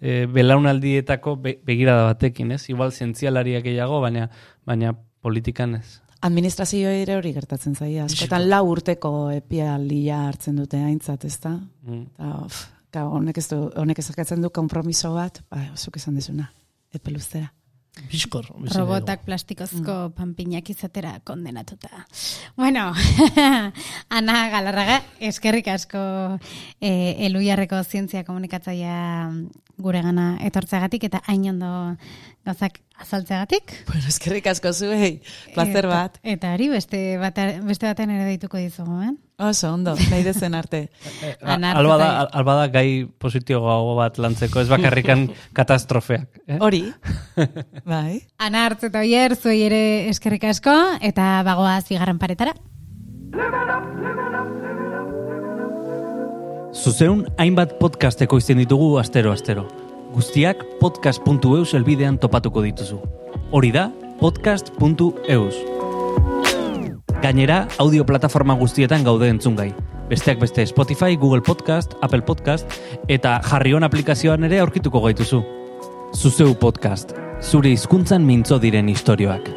e, belaunaldietako be, begirada batekin, ez? Igual zientzialariak gehiago, baina, baina politikan ez. Administrazio ere hori gertatzen zaia. Askotan lau urteko epialdia hartzen dute aintzat, ez da? Mm. Ka, honek ez du, honek eskatzen du kompromiso bat, ba, zuk esan dezuna, epe luztera. Bizkor. Robotak dugu. plastikozko panpinak izatera kondenatuta. Bueno, Ana Galarraga, eskerrik asko e, eluiarreko zientzia komunikatzaia gure gana etortzeagatik eta hain ondo gauzak azaltzeagatik. Bueno, eskerrik asko zuei, placer Eta- bat. Eta hori beste, bata, beste baten ere deituko dizugu, eh? Oso, ondo, nahi dezen arte. Alba da, alba da gai positiboago bat lantzeko, ez bakarrikan katastrofeak. Eh? Hori, bai. Ana hartz eta oier, zuei ere eskerrik asko, eta bagoaz bigarren paretara. Zuzeun hainbat podcast ekoizten ditugu astero-astero. Guztiak podcast.eus elbidean topatuko dituzu. Hori da podcast.eus. Gainera, audio plataforma guztietan gaude entzungai. Besteak beste Spotify, Google Podcast, Apple Podcast eta Jarrion aplikazioan ere aurkituko gaituzu. Zuzeu podcast. Zure hizkuntzan mintzo diren istorioak.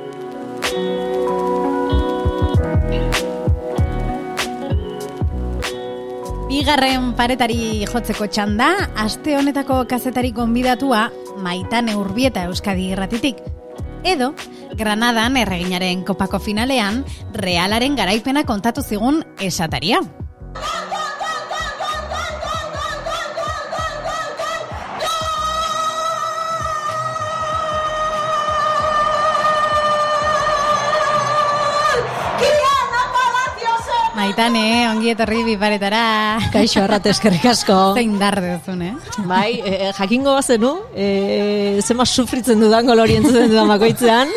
Bigarren paretari jotzeko txanda, aste honetako kazetari gonbidatua Maitane Urbieta Euskadi irratitik. Edo, Granadan erreginaren kopako finalean, realaren garaipena kontatu zigun esataria. Maitane, ongi etorri bi paretara. Kaixo arrate eskerrik asko. Zein dar duzun, eh? Bai, e, jakingo bazenu, e, zema sufritzen dudan golori entzuten dudan bakoitzean.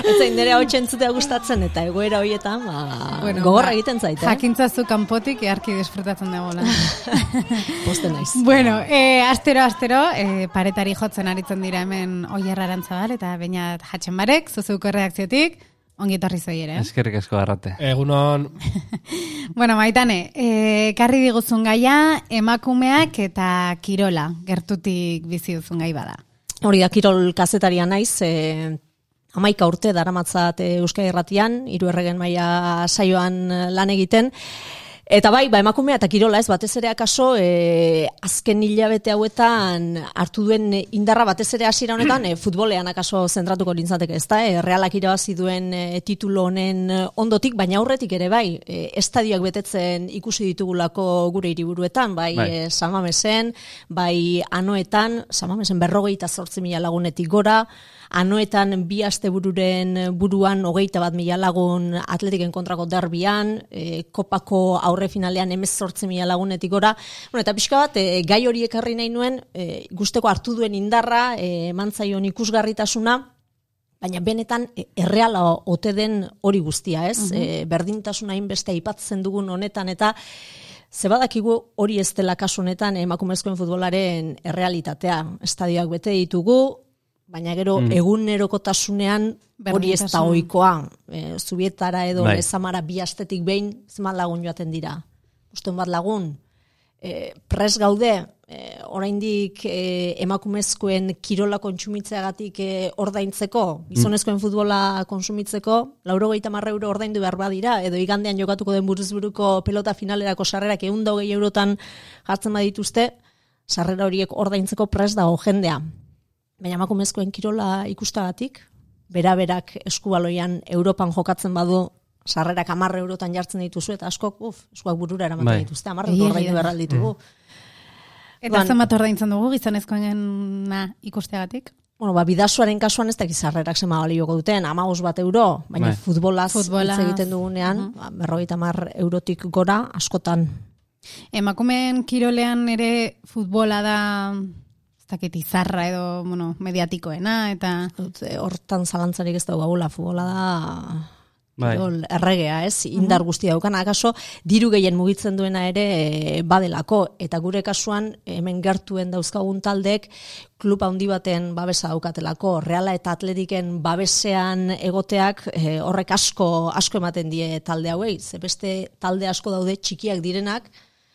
Eta nire hau entzutea gustatzen eta egoera horietan, ba, gogorra ba, egiten zaite. Eh? Jakintzazu kanpotik earki disfrutatzen dagoela. Poste naiz. bueno, e, astero, astero, e, paretari jotzen aritzen dira hemen oierra arantzabal eta bainat jatxen barek, zuzuko reakziotik. Ongi etorri zoi ere. Eskerrik asko garrate. Egunon, Bueno, maitane, e, karri diguzun gaia, emakumeak eta kirola, gertutik bizi duzun gai bada. Hori da, kirol kazetaria naiz, e, amaika urte daramatzat e, Euskal Irratian, hiru erregen maila saioan lan egiten, Eta bai, ba, emakumea eta kirola ez, batez ere akaso, e, azken hilabete hauetan hartu duen indarra batez ere hasiera honetan, e, futbolean akaso zentratuko nintzateke, ez da, e, realak irabazi duen e, titulo honen ondotik, baina aurretik ere bai, e, estadioak betetzen ikusi ditugulako gure hiriburuetan, bai, Bai. E, Samamesen, bai Anoetan, Samamesen berrogeita zortzi mila lagunetik gora, Anoetan bi astebururen buruan hogeita bat mila lagun atletiken kontrako derbian, e, kopako aurre finalean emez zortzi mila lagunetik gora. Bueno, eta pixka bat, e, gai hori ekarri nahi nuen, e, guzteko hartu duen indarra, e, eman zaion ikusgarritasuna, baina benetan erreala ote den hori guztia, ez? E, berdintasuna hainbeste aipatzen dugun honetan eta Zebadakigu hori ez dela kasu honetan emakumezkoen futbolaren errealitatea. Estadioak bete ditugu, baina gero egunerokotasunean hori ez da ohikoa. E, zubietara edo Bai. ezamara bi astetik behin zenbat lagun joaten dira. Usten bat lagun. E, pres gaude, e, oraindik e, emakumezkoen kirola kontsumitzeagatik e, ordaintzeko, gizonezkoen futbola konsumitzeko, laurogeita marra euro ordaindu behar badira, edo igandean jokatuko den buruzburuko pelota finalerako sarrerak egun hogei eurotan jartzen badituzte, sarrera horiek ordaintzeko pres dago jendea. Baina emakumezkoen kirola ikustagatik, bera-berak eskubaloian Europan jokatzen badu, sarrerak amarre eurotan jartzen dituzu, eta askok, uf, eskuak burura eramaten Bai. dituzte, amarre Egia ordaindu da. behar ditugu. Eta Ban- zenbat ordaintzen dugu gizonezkoena ikusteagatik? Bueno, ba, bidazuaren kasuan ez dakiz sarrerak zema balioko duten, amagos bat euro, baina Bai. futbolaz, Futbolaz. hitz egiten dugunean, ba, berrogeita mar eurotik gora, askotan. Emakumeen kirolean ere futbola da dakit izarra edo, bueno, mediatikoena eta eh, Hortan zalantzarik ez daugagula, futbola da Bai. erregea, ez? Indar guztia daukan, akaso diru gehien mugitzen duena ere eh, badelako, eta gure kasuan hemen gertuen dauzkagun taldek klub handi baten babesa daukatelako, reala eta atletiken babesean egoteak eh, horrek asko asko ematen die talde hauei, ze beste talde asko daude txikiak direnak,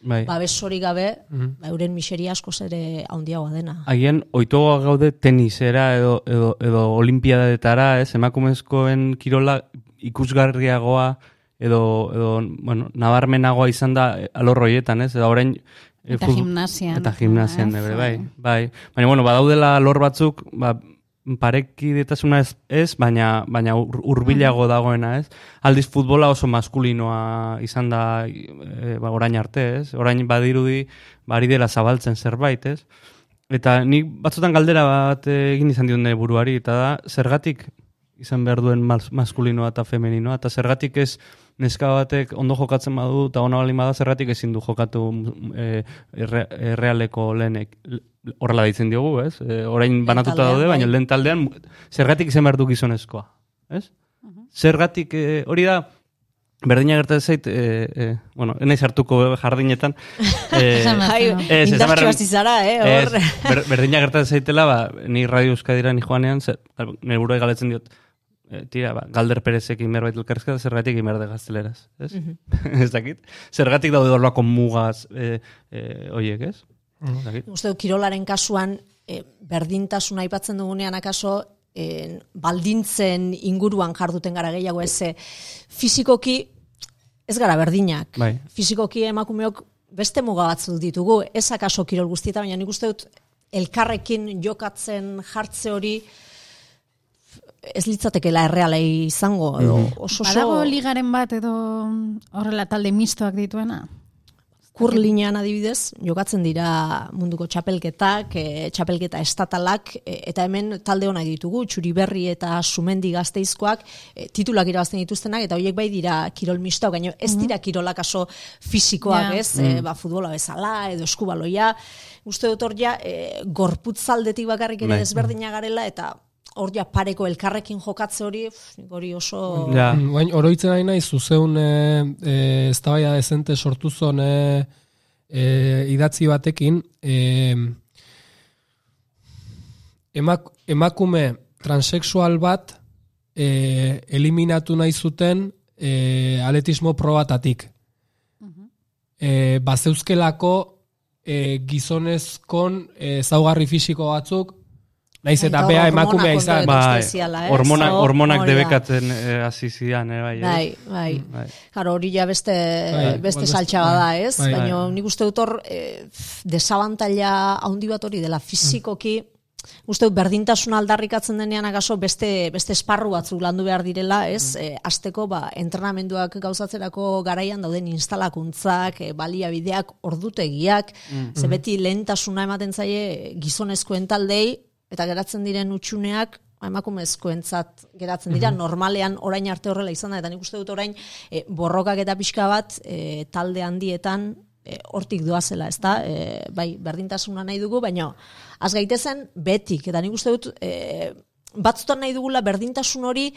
Bai. babes hori gabe, ba, euren miseria askoz ere handiagoa dena. Agian, oitoa gaude tenisera edo, edo, edo olimpiadetara, ez, emakumezkoen kirola ikusgarriagoa edo, edo bueno, nabarmenagoa izan da eh, alor horietan, ez, eta orain... eh, Eta gimnasian. Eta gimnasian, Ez, ere, bai, bai. Baina, bueno, badaudela alor batzuk, ba, parekidetasuna ez, ez baina, baina ur, urbilago dagoena, ez? Aldiz futbola oso maskulinoa izan da e, ba, orain arte, ez? Orain badirudi, bari dela zabaltzen zerbait, ez? Eta nik batzutan galdera bat egin izan dion buruari, eta da, zergatik izan behar duen mas, maskulinoa eta femeninoa, eta zergatik ez neska batek ondo jokatzen badu, eta ona balin bada zergatik ezin du jokatu e, erre, errealeko lehenek. Horrela ditzen diogu, ez? E, orain banatuta daude, baina bai. lehen taldean zergatik izan behar du gizonezkoa, ez? Zergatik, e, hori da, berdina gertatzen zait, e, e, bueno, enaiz hartuko jardinetan, e. Ez, hasi zara, eh, Ez, hor. ber, berdina gertatzen zaitela, ba, ni Radio Euskadira ni joanean, zer, nire galetzen diot, e, tira, ba, Galder Perezekin berbait elkarrezketa, zergatik imerde gazteleraz, ez? ez dakit? Zergatik daude horlako mugaz, e, e, oiek, ez? Ez dakit? Uste dut, kirolaren kasuan, e, berdintasuna aipatzen dugunean akaso, e, baldintzen inguruan jarduten gara gehiago ez, e, fizikoki ez gara berdinak. Bai. Fizikoki emakumeok beste muga batzuk ditugu, ez akaso kirol guztietan, baina nik uste dut elkarrekin jokatzen jartze hori ez litzatekela erreala izango. edo Oso oso Badago ligaren bat edo horrela talde mistoak dituena? kurlinean adibidez, jokatzen dira munduko txapelketak, e, txapelketa estatalak, e, eta hemen talde onak ditugu, txuriberri eta sumendi gazteizkoak, e, titulak irabazten dituztenak, eta horiek bai dira kirol mistoak, baina ez dira kirolak aso fisikoak, Ja. ez, e, ba, futbola bezala, edo eskubaloia, uste dut hor ja, e, gorputzaldetik bakarrik ere Bai. desberdina garela, eta hor ja pareko elkarrekin jokatze hori, hori oso... Ja, Bain, oroitzen nahi nahi, zuzeun e, e, eztabaida dezente sortu zon e, e, idatzi batekin, e, emak, emakume transexual bat e, eliminatu nahi zuten e, atletismo probatatik. E, bazeuzkelako e, gizonezkon e, zaugarri fisiko batzuk, naiz eta bea emakumea izan. Bai, eh? hormonak, Zo, hormonak hori da. debekatzen eh, hasi zidan, eh, bai. eh? Bai, bai. Bai. Claro, hori ja beste, Bai, beste igual saltxaga beste- da, bai, ez? bai. Baina Bai. nik uste dut hor, eh, desabantalla handi bat hori dela fizikoki, uste dut berdintasuna aldarrikatzen denean agaso beste, beste esparru batzuk landu behar direla, ez? Eh, asteko ba, entrenamenduak gauzatzerako garaian dauden instalakuntzak, eh, baliabideak, ordutegiak, ze beti lehentasuna ematen zaie gizonezkoen taldei, eta geratzen diren utxuneak emakumezkoentzat geratzen dira, normalean orain arte horrela izan da, eta nik uste dut orain e, borrokak eta pixka bat e, talde handietan e, hortik doazela, ezta? E, bai, berdintasuna nahi dugu, baina az gaitezen betik, eta nik uste dut e, batzutan nahi dugula berdintasun hori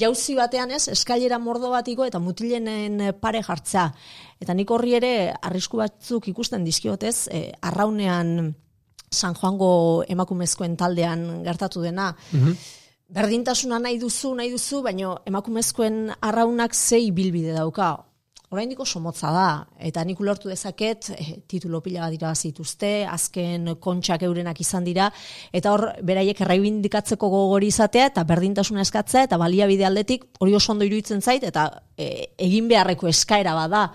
jauzi batean ez, eskailera mordo batiko eta mutilenen pare jartzea. Eta nik horri ere arrisku batzuk ikusten dizkiotez, e, arraunean San Juango emakumezkoen taldean gertatu dena. Berdintasuna nahi duzu, nahi duzu, baina emakumezkoen arraunak zei bilbide dauka. Oraindiko somotza da, eta nik ulertu dezaket, eh, titulo pila bat irabazi dituzte, azken kontxak eurenak izan dira, eta hor, beraiek erraibindikatzeko gogori izatea, eta berdintasuna eskatzea, eta baliabide aldetik hori oso ondo iruditzen zait, eta eh, egin beharreko eskaera bada.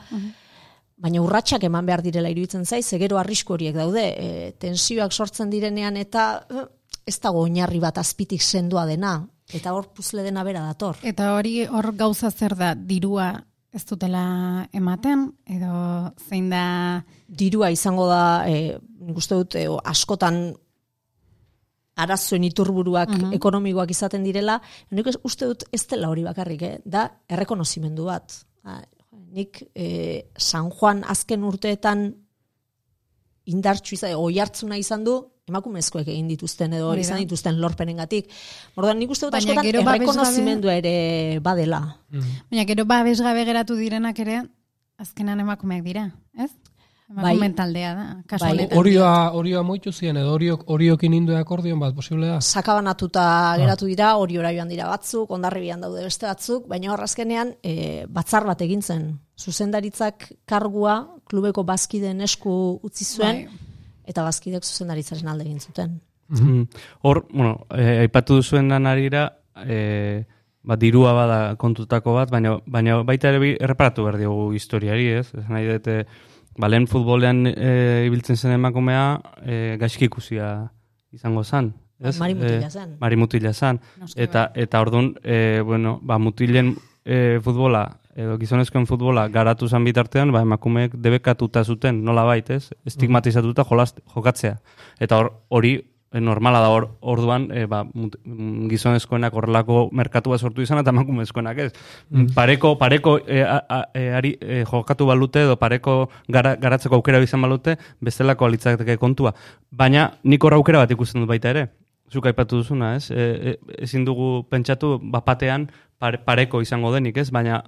Baina urratsak eman behar direla iruditzen zaiz, zegero arrisku horiek daude, e, tensioak sortzen direnean eta eh, ez dago oinarri bat azpitik sendoa dena, eta hor puzle dena bera dator. Eta hori hor gauza zer da, dirua ez dutela ematen, edo zein da... Dirua izango da, e, uste dut, e, askotan arazoen iturburuak ekonomikoak izaten direla, nik uste dut ez dela hori bakarrik, eh? da errekonozimendu bat. Nik e, San Juan azken urteetan indartsu izan, oi hartzuna izan du, emakumezkoek egin dituzten edo da. izan dituzten lorpenengatik. Orduan nik uste dut askotan babesgabe- errekonozimendua ere badela. Baina gero babesgabe geratu direnak ere, azkenan emakumeak dira, ez? Emakumeen taldea da, kasu Bai. Orioa, orioa moitu ziren, edo oriok, oriokin indu akordion bat, posible da? sakabanatuta geratu dira, hori ora joan dira batzuk, ondarribian daude beste batzuk, baina hor azkenean e, batzar bat egin zen. Zuzendaritzak kargua klubeko bazkideen esku utzi zuen, eta bazkidek zuzendaritzaren alde egin zuten. Mm. Hor, bueno, eh, aipatu duzuen arira, eh, ba, dirua bada kontutako bat, baina, baina baita ere erreparatu behar diogu historiari, ez? Ez nahi dut, eh, ba, lehen futbolean eh, ibiltzen zen emakumea, eh, gaizki ikusia izango zen. Ez? Mari mutila Eh, zen. Mari mutila zen. Noski, Eta, eta orduan, eh, bueno, ba, mutilen eh, futbola, edo gizonezkoen futbola garatu zan bitartean, ba, emakumeek debekatuta zuten, nola bait, ez? Estigmatizatuta jolast, jokatzea. Eta hor, hori normala da hor, orduan, eh, ba, mm, gizonezkoenak horrelako merkatua sortu izan, eta emakumezkoenak ez. Pareko, pareko eh, a- eh, ari, eh, jokatu balute, edo pareko gara, garatzeko aukera izan balute, bestelako alitzateke kontua. Baina nik hor aukera bat ikusten dut baita ere. Zuk aipatu duzuna, ez? E, e, ezin dugu pentsatu bapatean pare, pareko izango denik, ez? Baina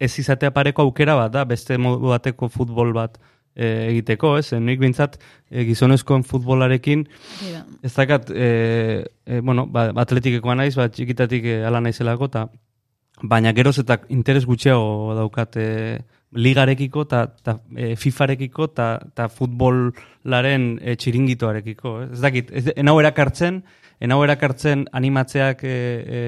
ez izatea pareko aukera bat da, beste modu bateko futbol bat e, egiteko, ez? Nik bintzat e, gizonezkoen futbolarekin da. ez dakat, e, e, bueno, ba, atletikekoa naiz, ba, txikitatik e, ala naizelako, ta, baina geroz eta interes gutxiago daukat e, ligarekiko eta ta, e, fifarekiko eta futbolaren e, txiringitoarekiko. Ez, ez dakit, ez, enau erakartzen, enau erakartzen animatzeak e, e,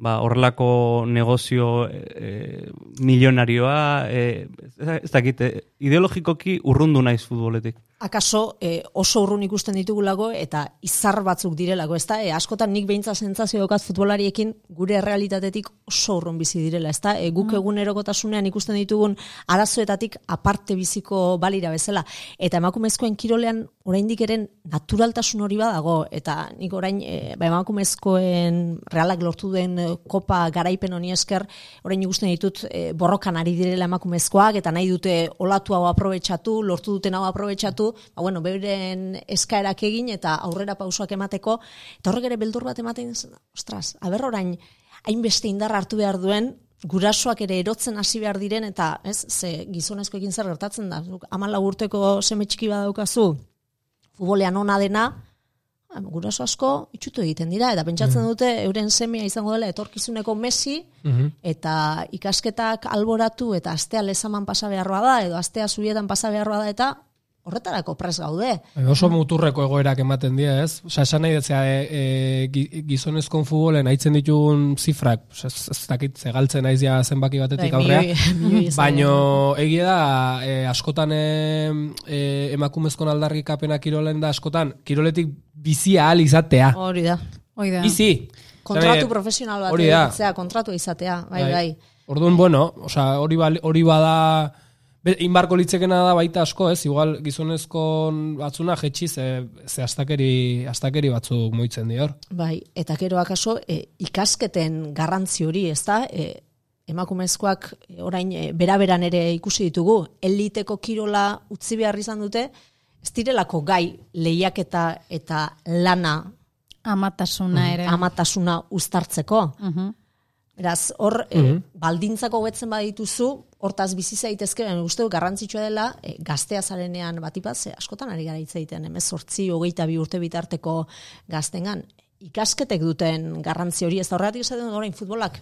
ba, horrelako negozio e, milionarioa, e, ez dakit, e, ideologikoki urrundu naiz futboletik. Akaso e, oso urrun ikusten ditugulako eta izar batzuk direlako, ezta? E, askotan nik beintza sentsazio daukat futbolariekin gure errealitatetik oso urrun bizi direla, ezta? E, guk egunerokotasunean ikusten ditugun arazoetatik aparte biziko balira bezala eta emakumezkoen kirolean oraindik eren naturaltasun hori badago eta nik orain e, ba, emakumezkoen realak lortu den e, kopa garaipen honi esker orain ikusten ditut e, borrokan ari direla emakumezkoak eta nahi dute olatu hau aprobetxatu, lortu duten hau aprobetxatu, ba, bueno, beren eskaerak egin eta aurrera pausoak emateko, eta horrek ere beldur bat ematen, ostras, aber orain, hainbeste indar hartu behar duen, gurasoak ere erotzen hasi behar diren, eta ez, ze gizonezkoekin zer gertatzen da, Zuk hamala urteko seme txiki badaukazu, futbolean ona dena, Guraso asko itxutu egiten dira, eta pentsatzen dute euren semea izango dela etorkizuneko Messi, Mhm. eta ikasketak alboratu eta astea lezaman pasa beharroa da, edo astea zubietan pasa beharroa da, eta horretarako pres gaude. Bai, Oso muturreko egoerak ematen dira, ez? Osa, esan nahi detzea, e, e, gi- gizonezkon futbolen haitzen ditun zifrak, osa, ez, dakit, zegaltzen naiz ja zenbaki batetik Bai, aurrea, baino egia da, e, askotan e, e, emakumezkon aldarrikapena kirolen da askotan, kiroletik bizia ahal izatea. Hori da. Hoi da. Bizi! Kontratu Zabe, profesional bat hori da. kontratu izatea, bai, bai. Orduan, bueno, osea, hori, bal- hori bada, inbarko litzekena da baita asko, ez? Igual gizonezko batzuna jetxi ze, ze astakeri, astakeri batzuk moitzen dior. Bai, eta gero akaso e, ikasketen garrantzi hori, ez da? E, emakumezkoak e, orain e, beraberan ere ikusi ditugu, eliteko kirola utzi behar izan dute, ez direlako gai lehiaketa eta lana Amatasuna ere. amatasuna uztartzeko. Mhm. Beraz, hor, e, baldintzako hobetzen badituzu, hortaz bizi zaitezke, baina uste dut garrantzitsua dela, e, gaztea zarenean batipat, ze askotan ari gara hitz egiten, emez sortzi, hogeita bi urte bitarteko gaztengan. Ikasketek duten garrantzi hori, ez da horregatik esaten dut orain futbolak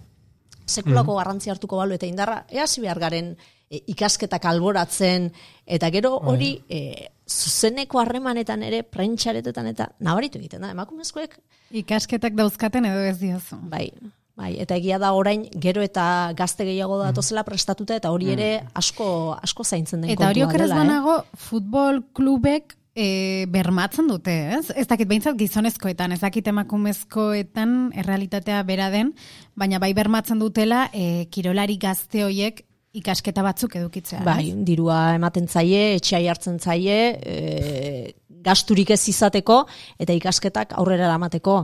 sekulako garrantzi hartuko balu eta indarra, ea behar garen e, ikasketak alboratzen, eta gero hori e, zuzeneko harremanetan ere, prentxaretetan eta nabaritu egiten da, emakumezkoek Ikasketak dauzkaten edo ez diozu. Bai, bai, eta egia da orain gero eta gazte gehiago datozela prestatuta eta hori ere asko asko zaintzen den Eta hori kontua dela, eh? banago, futbol klubek e, bermatzen dute, ez? Ez dakit behintzat gizonezkoetan, ez dakit emakumezkoetan errealitatea bera den, baina bai bermatzen dutela e, kirolari gazte hoiek ikasketa batzuk edukitzea. Bai, ez? dirua ematen zaie, etxeai hartzen zaie, e, gasturik ez izateko eta ikasketak aurrera eramateko.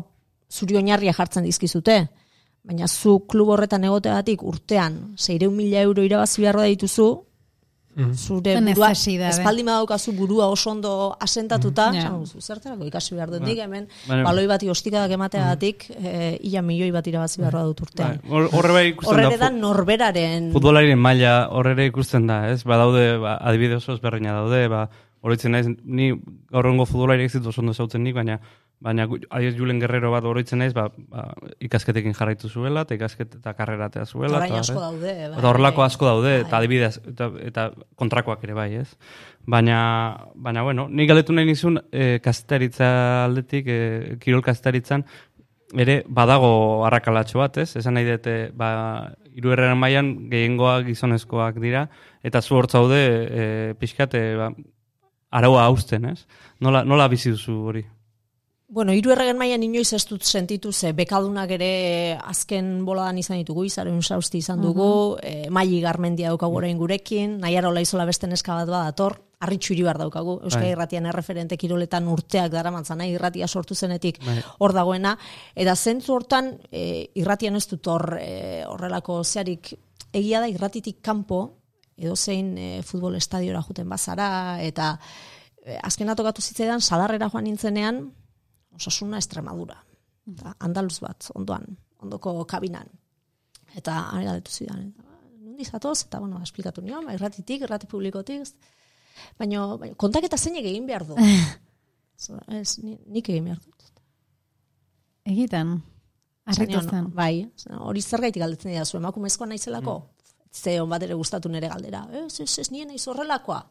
Zuri oinarria jartzen dizkizute. Baina zu klub horretan egoteagatik urtean 600 mila euro irabazi beharro da dituzu, zure Zen burua, necesidade. espaldi badaukazu burua oso ondo asentatuta, Ja. esan duzu, zertarako ikasi behar dut nik hemen, Baina- baloi bati ostikadak emateagatik, eh, ia milioi bat irabazi beharro dut urtean. Bai, hor- Horre bai ikusten Horre da. da norberaren futbolariren maila horrere ikusten da, ez? Badaude, ba, adibide oso ezberdina daude, ba, oroitzen naiz, ni gaurrengo futbolariak zit oso ondo zautzen nik, baina baina adibidez Julen Guerrero bat oroitzen naiz, ba, ba, ikasketekin jarraitu zuela, eta ikasket eta karreratea zuela. eta, asko eh? daude. bai. Eta horrelako asko daude, Bai. eta adibidez, eta, eta kontrakoak ere bai, ez? Baina, baina bueno, nik galdetu nahi nizun, e, kastaritza aldetik, e, kirol kastaritzan, ere badago arrakalatxo bat, ez? Esan nahi dute, ba, iruerren mailan gehiengoa gizonezkoak dira, eta zu hor zaude, e, pixkate, ba, araua hausten, ez? Nola, nola bizi duzu hori? Bueno, hiru erregen mailan inoiz ez dut sentitu ze bekadunak ere azken boladan izan ditugu, izaren sausti izan dugu, e, maili garmendia daukagu orain gurekin, nahiara olaizola beste neska bat badator, arritxu iribar daukagu, Euskal Bai. Irratian erreferente kiroletan urteak daramatzan, nahi irratia sortu zenetik Bai. hor dagoena, eta zentzu hortan e, irratian ez dut hor e, horrelako zearik egia da irratitik kanpo, edozein e, futbol estadiora juten bazara, eta e, azken atokatu zitzaidan, sadarrera joan nintzenean, osasuna Extremadura. Eta andaluz bat, ondoan, ondoko kabinan. Eta ari galdetu zidan. Nundi zatoz, eta bueno, esplikatu nion, ba, irratitik, irrati publikotik. Baina, baina kontaketa zeinek egin behar du. Ez, ni- nik egin behar dut. Egiten. Arritu zen. Bai, hori zergaitik galdetzen dira zu, emakumezkoa naizelako? Ze on bat ere gustatu nere galdera. Ez, ez, ez, nien naiz horrelakoa.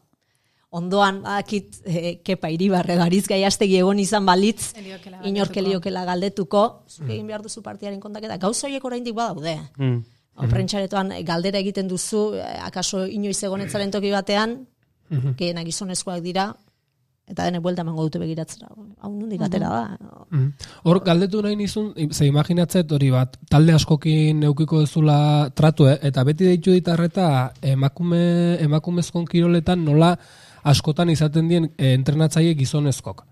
Ondoan, badakit, eh, kepa iribarre gariz gaiastegi egon izan balitz, Heliokela inork heliokela galdetuko, zuk egin behar duzu partiaren kontaketa. Gauza horiek oraindik badaude. Mm. Mm Prentxaretoan eh, galdera egiten duzu, eh, akaso inoiz egonetzaren toki batean, gehienak gizonezkoak dira, eta dene buelta emango dute begiratzera. Hau nondik atera da. Mhm. Hor, galdetu nahi nizun, ze imaginatzet hori bat, talde askokin eukiko dezula tratu, eh? eta beti deitu ditarreta emakume, emakumezkon kiroletan nola askotan izaten dien eh, entrenatzaile gizonezkok.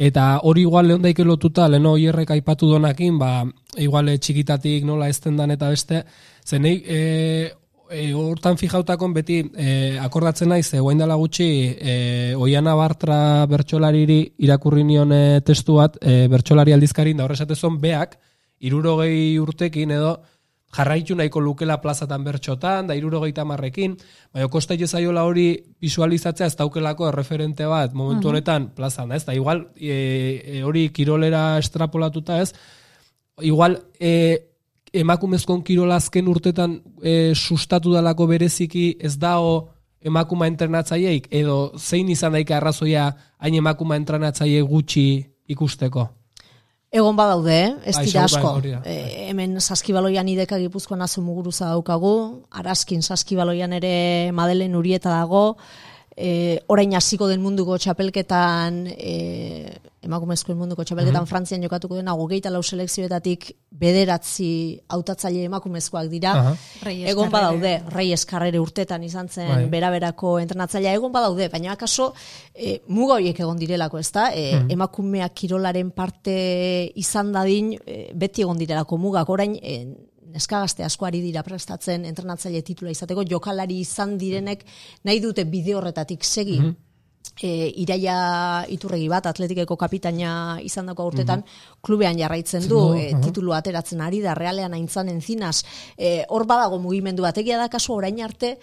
Eta hori igual lehon daike lotuta, leheno hierrek aipatu donakin, ba, igual eh, txikitatik nola ezten dan eta beste, zenei, e, e, hortan fijautakon beti e, akordatzen naiz, e, guain dela gutxi, e, Oiana Bartra bertsolariri irakurri nion e, testu bat, e, bertsolari aldizkarin da horresatezon beak, irurogei urtekin edo, jarraitu nahiko lukela plazatan bertxotan, da irurogeita marrekin, baina kosta jaiola hori visualizatzea ez daukelako erreferente bat momentu honetan plazan, ez? Da igual e, e, hori kirolera estrapolatuta ez, igual e, emakumezkon kirola azken urtetan e, sustatu dalako bereziki ez dago emakuma entrenatzaileik edo zein izan daika arrazoia hain emakuma entrenatzaile gutxi ikusteko. Egon badaude, eh? ez Bai, dira asko. bai, da. E, hemen saskibaloian ideka gipuzkoan azu muguruza daukagu, araskin saskibaloian ere Madelen Urieta dago, e, orain hasiko den munduko txapelketan, e, emakumezkoen munduko txapelketan Frantzian jokatuko dena, hogeita lau selekzioetatik bederatzi hautatzaile emakumezkoak dira. Aha. Reyes egon badaude, Reyes Carrere urtetan izan zen Bai. beraberako entrenatzailea egon badaude, baina akaso e, muga horiek egon direlako, ezta? E, emakumeak kirolaren parte izan dadin e, beti egon direlako mugak orain e, neska gazte asko ari dira prestatzen entrenatzaile titula izateko jokalari izan direnek nahi dute bide horretatik segi. E, iraia iturregi bat, atletikeko kapitaina izan dako urtetan, klubean jarraitzen du, e, aha. titulu ateratzen ari da, realean aintzan entzinaz, e, hor badago mugimendu bat, egia da kasu orain arte,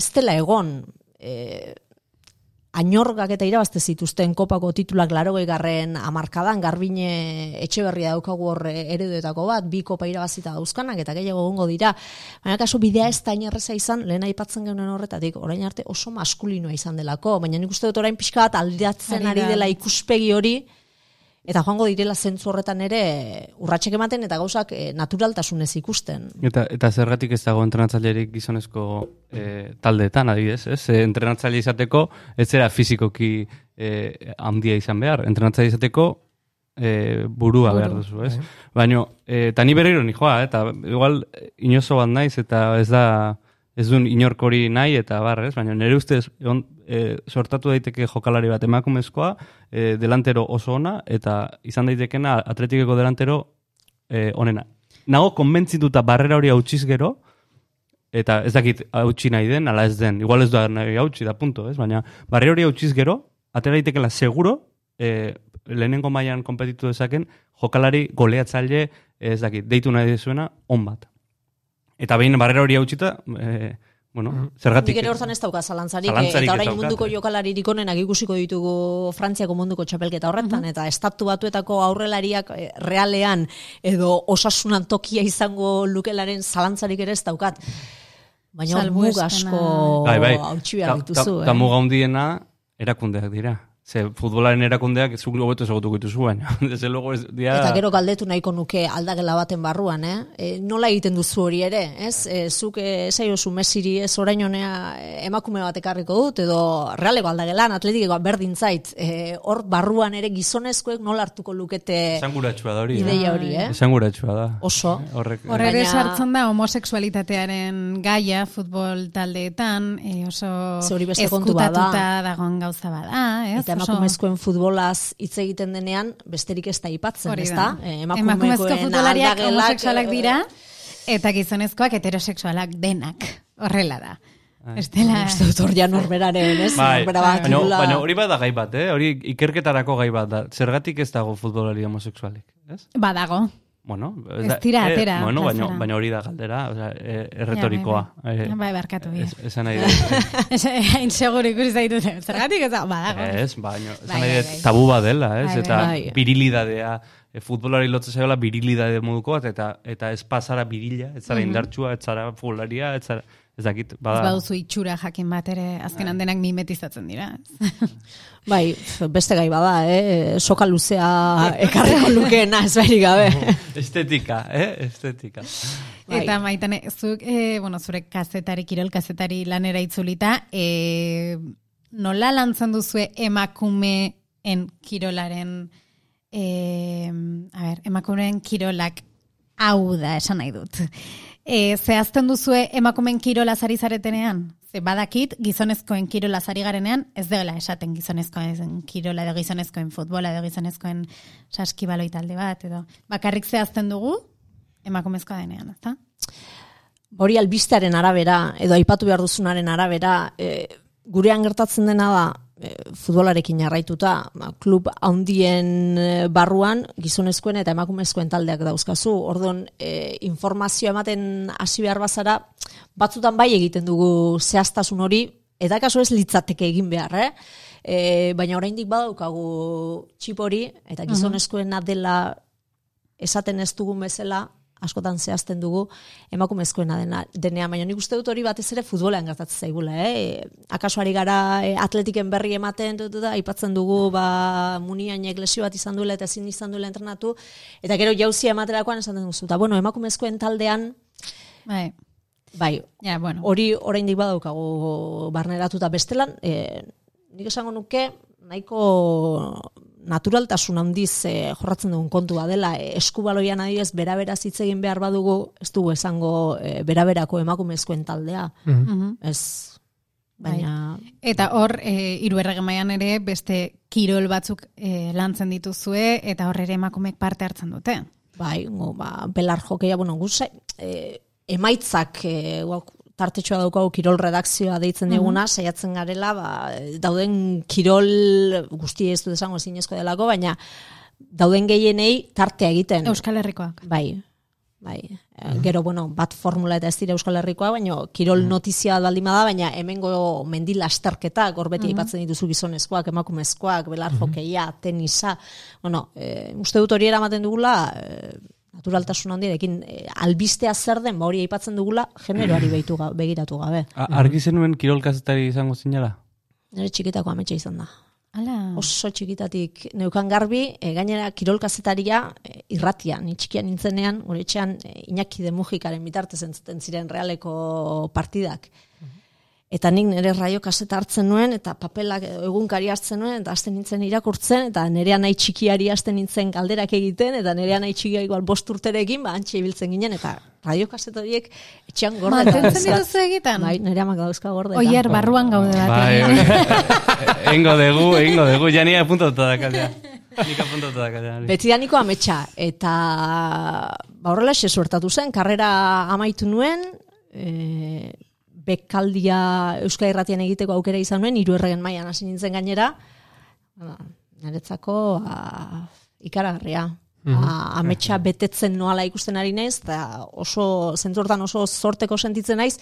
ez dela egon, e, ainorgak eta irabazte zituzten kopako titulak larogei garren amarkadan, garbine etxe berria daukagu hor ereduetako bat, bi kopa irabazita dauzkanak eta gehiago gongo dira. Baina kaso bidea ez da inerreza izan, lehen aipatzen genuen horretatik, orain arte oso maskulinoa izan delako, baina nik uste dut orain pixka bat aldatzen Ari dela ikuspegi hori, eta joango direla zentzu horretan ere urratsek ematen eta gauzak e, naturaltasunez ikusten. Eta, eta zergatik ez dago entrenatzailerik gizonezko e, taldeetan, adibidez, ez? E, entrenatzaile izateko, ez zera fizikoki e, handia izan behar. Entrenatzaile izateko e, burua behar duzu, ez? Baina, e, eta ni berriro nijoa, eta igual inozo bat naiz, eta ez da, ez duen inorkori nahi, eta bar, ez? Baina nire ustez, on, e, sortatu daiteke jokalari bat emakumezkoa, e, delantero oso ona, eta izan daitekena atletikeko delantero e, onena. Nago konbentzituta barrera hori hautsiz gero, eta ez dakit hautsi nahi den, ala ez den, igual ez da nahi hautsi da punto, ez? Baina barrera hori hautsiz gero, atera daitekela seguro, e, lehenengo mailan konpetitu dezaken, jokalari goleatzaile, ez dakit, deitu nahi dezuena, on bat. Eta behin barrera hori hautsita, e, bueno, zergatik... Nik ere hortan ez dauka zalantzarik, eh, Zalantzarik eta orain munduko eh. jokalaririk onenak ikusiko ditugu Frantziako munduko txapelketa horretan, eta estatu batuetako aurrelariak eh, realean edo osasunan tokia izango lukelaren zalantzarik ere ez daukat. Baina mug asko bai, bai. hautsi behar dituzu. ta- eh. ta muga handiena erakundeak dira. Ze futbolaren erakundeak zuk hobeto ezagutuko dituzu baina. Desde luego ez dira... Eta gero galdetu nahiko nuke aldagela baten barruan, eh? E, nola egiten duzu hori ere, ez? E, zuk esaiozu mesiri ez orain honea e, emakume bat ekarriko dut, edo realeko aldagelan, atletikeko berdin zait, e, hor barruan ere gizonezkoek nola hartuko lukete Esanguratsua da hori. eh? ideia hori, eh? Esanguratsua da. Oso. Horrek. Hor ere Baina- sartzen da homosexualitatearen gaia futbol taldeetan, e, oso Ze hori beste dagoen gauza bada, ez? Eta emakumezkoen futbolaz hitz egiten denean, besterik ez da aipatzen, Hori ez da. da? E, Emakumezko futbolariak homosexualak eh, dira, eta gizonezkoak heterosexualak denak. Horrela da. Ez dela... Uste dut hor ja norberaren, ez? Bai, baina, baina hori bada gai bat, eh? Hori ikerketarako gai bat da. Zergatik ez dago futbolari homosexualik, ez? Badago. Bueno, Ez da- dira eh, atera bueno, baina, baina hori da galdera, o sea, eh, erretorikoa. Ja, bai, bai. Eh, Bai, barkatu, bai. ez- Esan nahi dut. Hain seguro ikusi zaitut. Zergatik ez da, badago. Ez, baina, esan Bai, nahi bai, dut, bai. tabu bat dela, ez? Bai, bai, eta bai. virilidadea, e, futbolari lotzen zaiola virilidade moduko bat, eta, eta ez pasara birila, ez zara indartsua, ez zara futbolaria, ez zara, ez dakit, Ez bada. baduzu itxura jakin bat ere azkenan denak mimetizatzen dira. Bai, beste gai bada, eh? Soka luzea ekarriko lukeena, ez bairik gabe. Estetika, eh? Estetika. Bai. Eta maitane, zuk, e, bueno, zure kazetari, kirol kazetari lanera itzulita, e, nola lantzen duzue emakumeen kirolaren, e, a ber, emakumeen kirolak hau da, esan nahi dut. E, zehazten duzue emakumeen kirola zari zaretenean? Ze badakit, gizonezkoen kirola zari garenean, ez dela esaten gizonezkoen kirola edo gizonezkoen futbola edo gizonezkoen saskibaloi talde bat, edo bakarrik zehazten dugu, emakumezkoa denean, ezta? Hori albistearen arabera, edo aipatu behar duzunaren arabera, e, gurean gertatzen dena da, futbolarekin jarraituta, ba, klub handien e, barruan gizonezkoen eta emakumezkoen taldeak dauzkazu. Orduan, e, informazio ematen hasi behar bazara, batzutan bai egiten dugu zehaztasun hori, eta kaso ez litzateke egin behar, eh? E, baina oraindik badaukagu txip hori, eta gizonezkoena dela esaten ez dugun bezala, askotan zehazten dugu emakumezkoena dena denean, baina nik uste dut hori batez ere futbolean gertatzen zaigula, eh? Akaso ari gara e, atletiken berri ematen dut da aipatzen dugu ba muniainek lesio bat izan duela eta ezin izan duela entrenatu eta gero jauzia ematerakoan esaten duzu. Ta bueno, emakumezkoen taldean Bai. bai, Ja, bueno. hori oraindik badaukagu barneratuta bestelan, e, nik esango nuke nahiko naturaltasun handiz e, jorratzen dugun kontua dela e, eskubaloian adibidez berabera hitz egin behar badugu ez dugu esango e, beraberako emakumezkoen taldea Mhm. ez baina Eta hor, e, iru mailan ere, beste kirol batzuk e, lantzen dituzue, eta hor ere emakumeek parte hartzen dute. bai, go, ba, belar jokeia, bueno, guz, e, emaitzak e, guak, tartetxoa daukagu kirol redakzioa deitzen diguna, saiatzen garela, ba, dauden kirol guzti ez du esango zinezko delako, baina dauden gehienei tartea egiten. Euskal Herrikoak. Bai, bai. Eh, Gero, bueno, bat formula eta ez dira Euskal Herrikoa, baina kirol notizia bat baldin bada, baina hemengo mendi lasterketak, hor beti aipatzen dituzu gizonezkoak, emakumezkoak, belar jokeia, tenisa, bueno, e, uste dut hori eramaten dugula, e, naturaltasun handiarekin e, albistea zer den, ba hori aipatzen dugula, generoari behitu ga, begiratu gabe. A- Argi zenuen kirol kazetari izango zinela? Nire txikitako ametsa izan da. Hala. oso txikitatik neukan garbi, e, gainera kirol kazetaria e, irratia, ni txikian nintzenean, gure etxean e, Iñaki de Mujikaren bitartez entzuten ziren realeko partidak. Eta nik nire raio kaseta hartzen nuen, eta papelak egunkari hartzen nuen, eta hasten nintzen irakurtzen, eta nerea nahi txikiari hasten nintzen galderak egiten, eta nerea nahi txikia igual bost urterekin, ba, antxe ibiltzen ginen, eta radio kaseta horiek etxean gorde. Mantentzen dituzu egiten? Bai, nerea mak dauzka gorde. Oier, barruan gaude bat. Bai, egingo dugu, egingo dugu, ja nire apuntatuta da kalea. Nik apuntatuta da kalea. Betidaniko ametsa, eta ba, horrela xe suertatu zen, karrera amaitu nuen, e, bekaldia Euskal Irratian egiteko aukera izan nuen, hiru erregen mailan hasi nintzen gainera, niretzako ba, ikaragarria. Ba, ametsa betetzen noala ikusten ari naiz, eta oso, zentu hortan oso zorteko sentitzen naiz,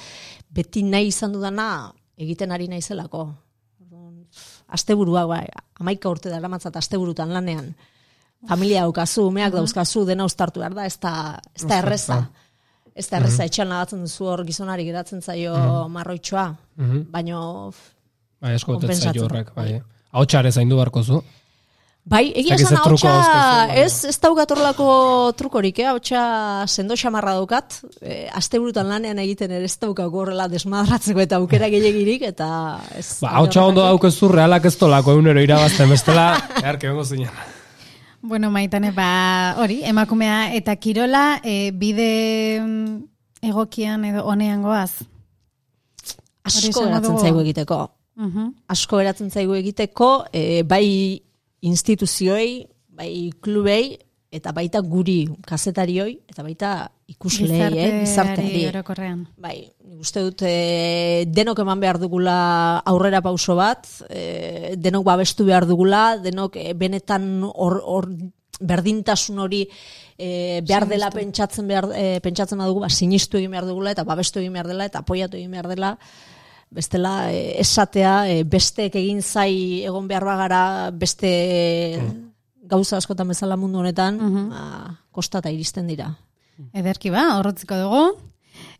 beti nahi izan dudana egiten ari naizelako. Asteburua, bai, amaika urte dara matzat asteburutan lanean. Familia daukazu, umeak dauzkazu, dena uztartu behar da, ez da, ez da erreza. Ez da erreza, etxean lagatzen duzu hor gizonari geratzen zaio marroitxoa. Baina, Bai, asko betetzen Konpentsatzen zaio horrek, bai. Ahotxare zaindu barko zu. bai, egia esan hautsa, ez, ez daukat horrelako trukorik, eh? hautsa sendo xamarra daukat, e, asteburutan lanean egiten ere ez daukako horrela desmadratzeko eta aukera gehiagirik, eta ez... Ba, ahotsa ondo daukezu realak ez tolako egunero irabazten, bestela, beharke bengo zinen. Bueno, maitane, ba, hori, emakumea eta kirola, e, bide mm, egokian edo honean goaz. Asko eratzen zaigu egiteko. Mhm. asko eratzen zaigu egiteko, e, bai instituzioei, bai klubei, eta baita guri kazetarioi, eta baita ikusleei, eh, gizarteari. orokorrean. Bai, uste dut e, denok eman behar dugula aurrera pauso bat, e, denok babestu behar dugula, denok e, benetan hor, hor berdintasun hori e, behar dela pentsatzen behar, e, pentsatzen badugu, ba, sinistu egin behar dugula, eta babestu egin behar dela, eta apoiatu egin behar dela, bestela e, esatea, e, besteek egin zai egon behar bagara, beste gauza askotan bezala mundu honetan, ba, kostata iristen dira. Ederki ba, horrotziko dugu.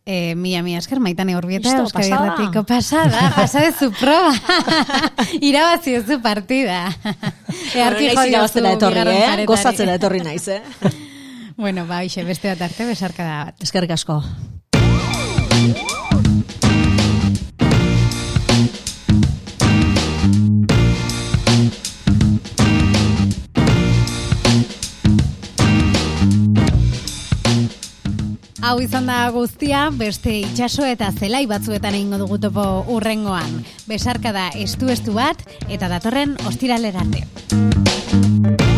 E, mila, mila esker, maitane urbieta, Listo, Euskadi pasada. Irratiko pasada, pasade zu proba. Irabazi zu partida. Earki Naiz irabaztera etorri, eh? Gozatzera etorri naiz, eh? Bueno, ba, hoxe, beste bat arte, besarka da bat. Eskerrik asko. Hau izan da guztia, beste itsaso eta zelai batzuetan egingo dugu topo urrengoan. Besarka da estu-estu bat, eta datorren ostiralerarte. Edo